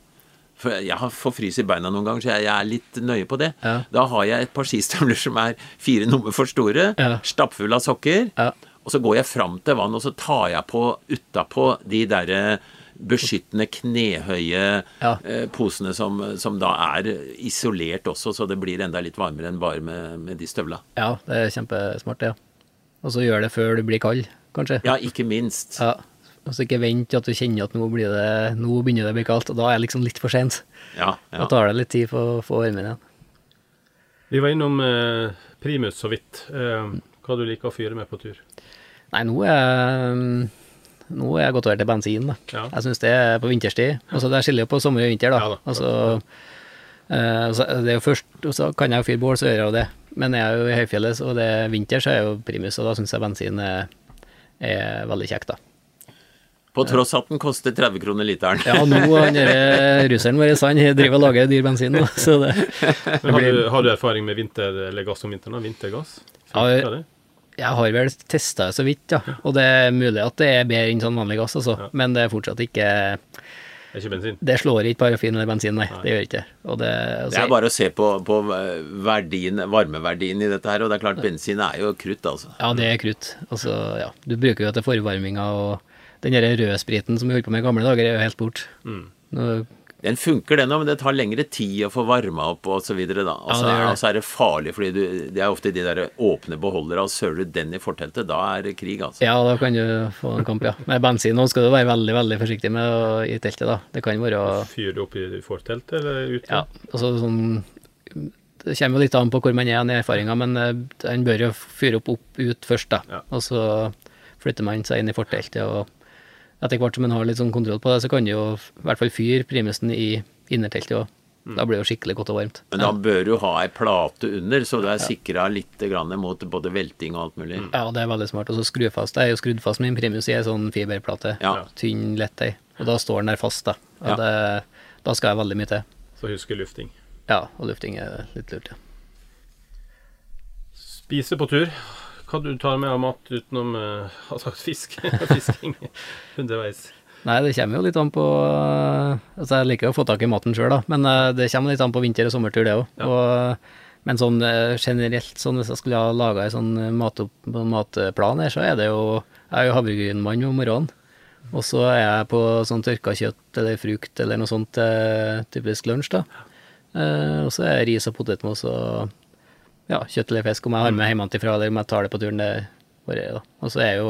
[SPEAKER 2] for Jeg har får frys i beina noen ganger, så jeg, jeg er litt nøye på det.
[SPEAKER 3] Ja.
[SPEAKER 2] Da har jeg et par skistøvler som er fire nummer for store,
[SPEAKER 3] Ja.
[SPEAKER 2] stappfulle av sokker.
[SPEAKER 3] Ja.
[SPEAKER 2] Og så går jeg fram til vann, og så tar jeg på utapå de derre beskyttende knehøye
[SPEAKER 3] Ja.
[SPEAKER 2] eh, posene som, som da er isolert også, så det blir enda litt varmere enn bare med, med de støvla.
[SPEAKER 3] Ja, det er kjempesmart, det. Ja. Og så gjør det før du blir kald, kanskje.
[SPEAKER 2] Ja, ikke minst.
[SPEAKER 3] Ja. Og så ikke vent til at du kjenner at nå, blir det, nå begynner det å bli kaldt, og da er det liksom litt for sent.
[SPEAKER 2] Ja, ja.
[SPEAKER 3] Da tar det litt tid for å få varmen igjen.
[SPEAKER 1] Vi var innom eh, primus så vidt. Eh, hva du liker å fyre med på tur?
[SPEAKER 3] Nei, nå er nå er jeg gått over til bensin, da.
[SPEAKER 1] Ja.
[SPEAKER 3] Jeg syns det er på vinterstid. Altså, det skiller jo på sommer og vinter, da.
[SPEAKER 1] Ja da.
[SPEAKER 3] Altså, eh, så det er jo først, og så kan jeg jo fyre bål, så gjør jeg jo det. Men jeg er jo i høyfjellet, og det er vinter, så er jeg jo primus, og da syns jeg bensin er, er veldig kjekt, da.
[SPEAKER 2] På tross at den koster 30 kroner literen.
[SPEAKER 3] Ja, nå er russeren vår, han driver og lager dyr bensin nå, så det
[SPEAKER 1] Men har, du, har du erfaring med vinter, eller gass om vinteren? da? Vintergass?
[SPEAKER 3] Ja, Jeg har vel testa det så vidt, ja. Og det er mulig at det er bedre enn sånn vanlig gass, altså.
[SPEAKER 1] Ja.
[SPEAKER 3] Men det er fortsatt ikke
[SPEAKER 1] Det er ikke bensin?
[SPEAKER 3] Det slår ikke parafin eller bensin, nei. Det gjør ikke det. Og det, altså,
[SPEAKER 2] Det er bare å se på, på eh, verdien, varmeverdien i dette her, og det er klart bensin er jo krutt, altså.
[SPEAKER 3] Ja, det er krutt. Altså, ja. Du bruker jo til forvarminga, og den der rødspriten som vi holdt på med i gamle dager, er jo helt bort.
[SPEAKER 1] Mm.
[SPEAKER 2] Den funker, den òg, men det tar lengre tid å få varma opp og så videre, da. Og
[SPEAKER 3] Ja,
[SPEAKER 2] så
[SPEAKER 3] det gjør det.
[SPEAKER 2] og så er det farlig, fordi du, det er ofte de der åpne beholdere, og søler du den i forteltet, da er det krig, altså.
[SPEAKER 3] Ja, da kan du få en kamp, ja. Med bensin nå skal du være veldig, veldig forsiktig med å, i teltet, da. Det kan være
[SPEAKER 1] Fyrer du opp i forteltet eller ute?
[SPEAKER 3] Ja, altså sånn Det kommer jo litt an på hvor man er i erfaringa, men eh, en bør jo fyre opp, opp ut først, da.
[SPEAKER 1] Ja.
[SPEAKER 3] Og så flytter man seg inn i forteltet, og etter hvert som man har litt sånn kontroll på det, så kan du jo i hvert fall fyre primusen i innerteltet og Da blir det jo skikkelig godt og varmt.
[SPEAKER 2] Men da bør du ha ei plate under, så du er sikra litt grann mot både velting og alt mulig.
[SPEAKER 3] Ja, det er veldig smart. Og så skru fast. Jeg er jo skrudd fast med min primus i ei sånn fiberplate.
[SPEAKER 2] Ja.
[SPEAKER 3] Tynn, lett. Og da står den der fast, da. Og
[SPEAKER 2] Ja.
[SPEAKER 3] det, da skal jeg veldig mye til.
[SPEAKER 1] Så husker lufting.
[SPEAKER 3] Ja, og lufting er litt lurt, ja.
[SPEAKER 1] Spise på tur. Hva du tar med av mat utenom uh, fisk? fisking underveis?
[SPEAKER 3] Nei, det kommer jo litt an på øh, Altså, jeg liker jo å få tak i maten sjøl, da, men øh, det kommer litt an på vinter- og sommertur, det òg. Men sånn generelt, sånn hvis jeg skulle ha laga en sånn mat matplan her, så er det jo Jeg er jo havregrynmann om morgenen. Og så er jeg på sånn tørka kjøtt eller frukt eller noe sånt til typisk lunsj, da. Eh, og så er det ris og potetmos og ja, kjøtt eller fisk, om jeg har med hjemmefra eller om jeg tar det på turen, det varierer, da. Og så er jo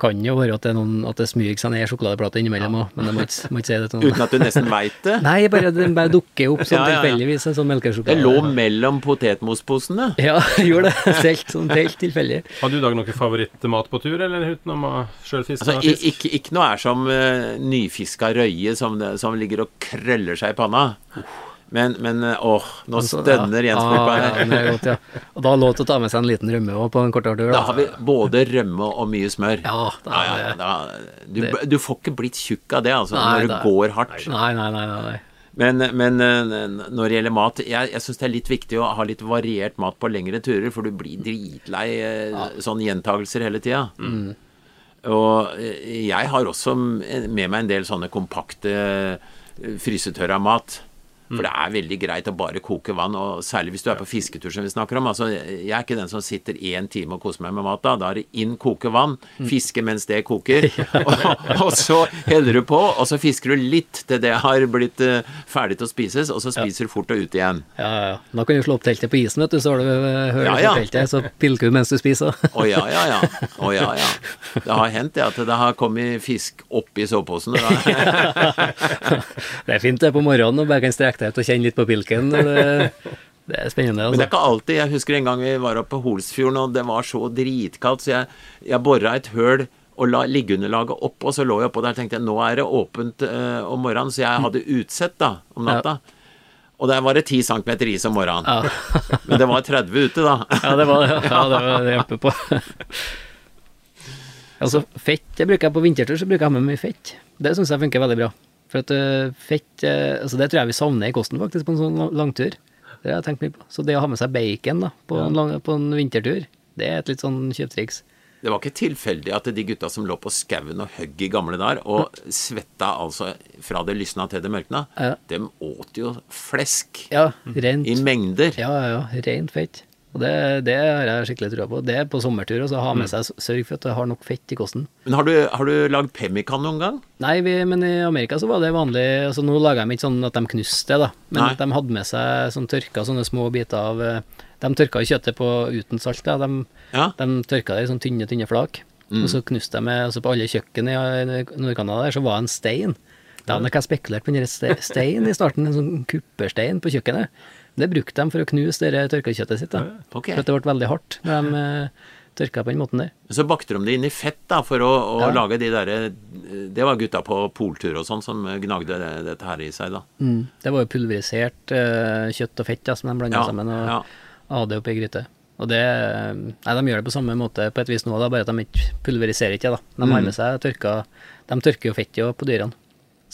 [SPEAKER 3] kan jo være at det, er noen, at det smyger seg ned sjokoladeplate innimellom òg, men jeg må ikke, må ikke si det til noen.
[SPEAKER 2] Uten at du nesten veit det.
[SPEAKER 3] Nei, bare, den bare dukker opp sånn
[SPEAKER 2] Ja, ja, ja.
[SPEAKER 3] tilfeldigvis, en sånn
[SPEAKER 2] Det lå mellom potetmosposene.
[SPEAKER 3] Ja, gjorde det. Helt, sånn helt tilfeldig.
[SPEAKER 1] Har du i dag noe favorittmat på tur, eller utenom uh, sjølfisk?
[SPEAKER 2] Altså, i- ikke, ikke noe er som uh, nyfiska røye som, som ligger og krøller seg i panna. Men, men uh, åh, nå
[SPEAKER 3] Altså,
[SPEAKER 2] stønner
[SPEAKER 3] ja.
[SPEAKER 2] Jens
[SPEAKER 3] Ja, ja,
[SPEAKER 2] her.
[SPEAKER 3] det er ja. Og da lå det å ta med seg en liten rømme òg på en kort tur.
[SPEAKER 2] Da har vi både rømme og mye smør.
[SPEAKER 3] Ja, da
[SPEAKER 2] ja, ja, da, du, du får ikke blitt tjukk av det, altså,
[SPEAKER 3] Nei,
[SPEAKER 2] når det går hardt.
[SPEAKER 3] Nei, nei, nei. nei.
[SPEAKER 2] Men, men eh, når det gjelder mat Jeg, jeg syns det er litt viktig å ha litt variert mat på lengre turer, for du blir dritlei eh, sånne gjentagelser hele tida. Og eh, jeg har også med meg en del sånne kompakte eh, frysetørra mat. For det er veldig greit å bare koke vann, og særlig hvis du er på fisketur, som vi snakker om. Altså, jeg er ikke den som sitter én time og koser meg med mat da. Da er det inn koke vann, fiske mens det koker, og, og så heller du på, og så fisker du litt til det har blitt uh, ferdig til å spises, og så spiser du fort og ut igjen.
[SPEAKER 3] Ja, ja, ja. Da kan du slå opp teltet på isen, vet du, så har du hørt hører
[SPEAKER 2] Ja, ja.
[SPEAKER 3] teltet, så pilker du mens du spiser.
[SPEAKER 2] Å ja, ja, ja. Å ja, ja. Det har hendt det at det har kommet fisk oppi soveposen.
[SPEAKER 3] det er fint det på morgenen, og bare kan strekke deg ut og kjenne litt på pilken. Det, det er spennende,
[SPEAKER 2] Men det er
[SPEAKER 3] altså.
[SPEAKER 2] ikke alltid. Jeg husker en gang vi var oppe på Holsfjorden, og det var så dritkaldt, så jeg, jeg bora et høl og la liggeunderlaget oppå, og så lå jeg oppå der og tenkte nå er det åpent eh, om morgenen, så jeg hadde utsett da, om natta. Og der var det 10 cm is om morgenen. Men det var 30 ute, da.
[SPEAKER 3] Ja, det var ja, det var det hjelper på. altså, fett det bruker jeg på vintertur, så bruker jeg med mye fett. Det syns jeg funker veldig bra. For at eh, fett eh, altså Det tror jeg vi savner i kosten, faktisk, på en sånn langtur. Det har jeg tenkt mye på. Så det å ha med seg bacon da, på, en, lang, på en vintertur, det er et litt sånn kjøptriks.
[SPEAKER 2] Det var ikke tilfeldig at de gutta som lå på skauen og høgg i gamle dager, og svetta altså fra det lysna til det mørkna,
[SPEAKER 3] Ja.
[SPEAKER 2] dem åt jo flesk
[SPEAKER 3] Ja, rent.
[SPEAKER 2] i mengder.
[SPEAKER 3] Ja, ja, ja. Rent fett. Og det, det har jeg skikkelig trua på. Det er på sommertur, og så ha med seg Sørg for at du har nok fett i kosten.
[SPEAKER 2] Men har du, har du lagd pemmikan noen gang?
[SPEAKER 3] Nei, vi, men i Amerika så var det vanlig altså Nå lager de ikke sånn at de knuste det, da. Men
[SPEAKER 2] Nei.
[SPEAKER 3] de hadde med seg sånn tørka sånne små biter av eh, De tørka kjøttet på uten salt, da. De,
[SPEAKER 2] Ja.
[SPEAKER 3] de tørka det i sånn tynne, tynne flak. Og så knuste de med altså På alle kjøkken i i Nord-Canada der så var det en stein. Da hadde jeg spekulert på den steinen stein i starten, en sånn kupperstein på kjøkkenet. Det brukte de for å knuse det tørka kjøttet sitt, da.
[SPEAKER 2] Okay.
[SPEAKER 3] For at det ble veldig hardt når de eh, tørka på den måten der.
[SPEAKER 2] Så bakte de det inn i fett da, for å, å
[SPEAKER 3] Ja.
[SPEAKER 2] lage de derre Det var gutta på poltur og sånn som gnagde det, dette her i seg, da.
[SPEAKER 3] Mm. Det var jo pulverisert eh, kjøtt og fett da, som de blanda
[SPEAKER 2] Ja,
[SPEAKER 3] sammen og
[SPEAKER 2] ja.
[SPEAKER 3] hadde oppi gryte. Og det Nei, de gjør det på samme måte på et vis nå, da, bare at de ikke pulveriserer ikke, da. De
[SPEAKER 2] Mm.
[SPEAKER 3] har med seg tørka De tørker jo fettet på dyrene.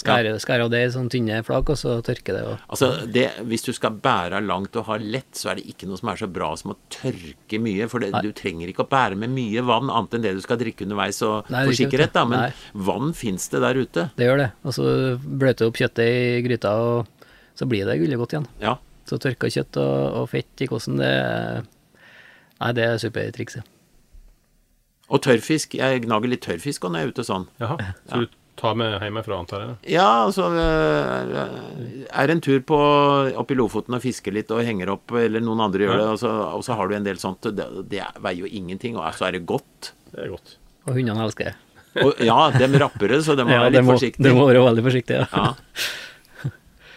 [SPEAKER 3] Skærer, skære av det i sånne tynne flak, og så tørke det og
[SPEAKER 2] Altså, det, Hvis du skal bære langt og ha lett, så er det ikke noe som er så bra som å tørke mye. For det, du trenger ikke å bære med mye vann, annet enn det du skal drikke underveis og
[SPEAKER 3] Nei,
[SPEAKER 2] for
[SPEAKER 3] er
[SPEAKER 2] sikkerhet. da, Men
[SPEAKER 3] Nei.
[SPEAKER 2] vann fins det der ute.
[SPEAKER 3] Det gjør det. Og så bløter du opp kjøttet i gryta, og så blir det gullegodt igjen.
[SPEAKER 2] Ja.
[SPEAKER 3] Så tørka kjøtt og, og fett i kosten, det er- Nei, det er supertrikset.
[SPEAKER 2] Og tørrfisk. Jeg gnager litt tørrfisk når jeg er ute sånn.
[SPEAKER 1] Jaha. Så du ta med hjemmefra, antar jeg?
[SPEAKER 2] Ja, altså øh, Er en tur på opp i Lofoten og fisker litt og henger opp, eller noen andre gjør
[SPEAKER 1] Ja.
[SPEAKER 2] det, og så, og så har du en del sånt. Det, det veier jo ingenting, og så er det godt.
[SPEAKER 1] Det er godt.
[SPEAKER 3] Og hundene elsker det.
[SPEAKER 2] Ja, de rapper det, så de må
[SPEAKER 3] Ja,
[SPEAKER 2] være litt
[SPEAKER 3] må,
[SPEAKER 2] forsiktige.
[SPEAKER 3] De må være veldig forsiktige. ja.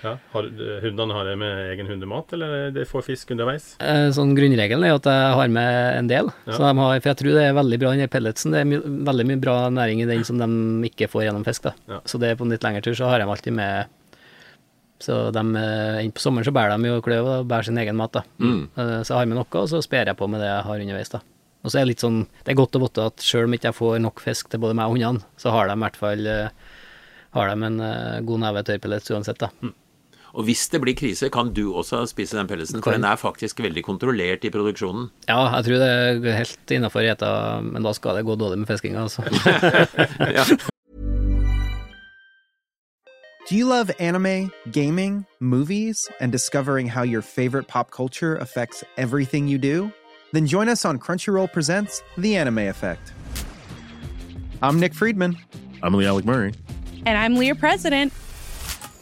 [SPEAKER 2] Ja.
[SPEAKER 1] Har, hundene har det med egen hundemat, eller de får fisk underveis?
[SPEAKER 3] Eh, Sånn Grunnregelen er at jeg har med en del.
[SPEAKER 1] Ja.
[SPEAKER 3] Så de har, for jeg tror det er veldig bra, den der pelletsen. Det er my, veldig mye bra næring i den som de ikke får gjennom fisk. da.
[SPEAKER 1] Ja.
[SPEAKER 3] Så det er på en litt lengre tur, så har jeg dem alltid med Så de, eh, på sommeren så bærer de jo kløv og bærer sin egen mat. da.
[SPEAKER 2] Mm.
[SPEAKER 3] Eh, Så jeg har med noe, og så sper jeg på med det jeg har underveis. da. Og så er det litt sånn, det er godt å vite at selv om ikke jeg får nok fisk til både meg og hundene, så har de i hvert fall har de en god neve tørrpellets uansett. da.
[SPEAKER 2] Og hvis det blir krise, kan du også spise den pellesen, for den er faktisk veldig kontrollert i produksjonen.
[SPEAKER 3] Ja, jeg tror det er helt innafor gjeta, men da skal det gå dårlig med fiskinga. Altså.
[SPEAKER 2] Ja.
[SPEAKER 6] Do you love anime, gaming, movies, and discovering how your favorite pop culture affects everything you do? Then join us on Crunchyroll Presents The Anime Effect. I'm Nick Friedman.
[SPEAKER 7] I'm Lee Alec Murray.
[SPEAKER 8] And I'm Leah President.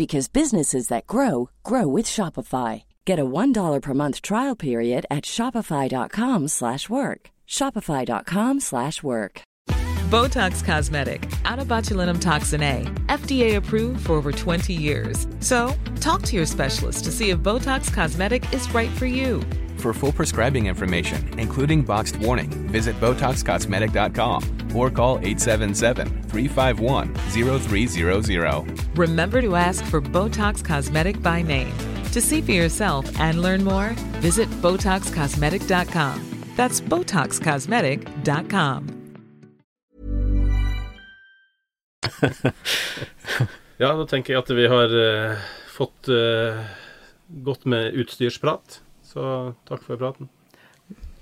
[SPEAKER 9] because businesses that grow grow with Shopify. Get a $1 per month trial period at shopify.com/work. shopify.com/work.
[SPEAKER 10] Botox Cosmetic, out of botulinum toxin A, FDA approved for over 20 years. So, talk to your specialist to see if Botox Cosmetic is right for you.
[SPEAKER 11] For full prescribing information, including boxed warning, visit BotoxCosmetic.com or call 877-351-0300.
[SPEAKER 10] Remember to ask for Botox Cosmetic by name. To see for yourself and learn more, visit BotoxCosmetic.com. That's BotoxCosmetic.com.
[SPEAKER 1] Ja, da tenker jeg at vi har eh, fått uh, godt med utstyrsprat. Så takk for praten.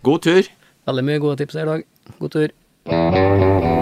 [SPEAKER 2] God tur.
[SPEAKER 3] Veldig mye gode tips her i dag. God tur.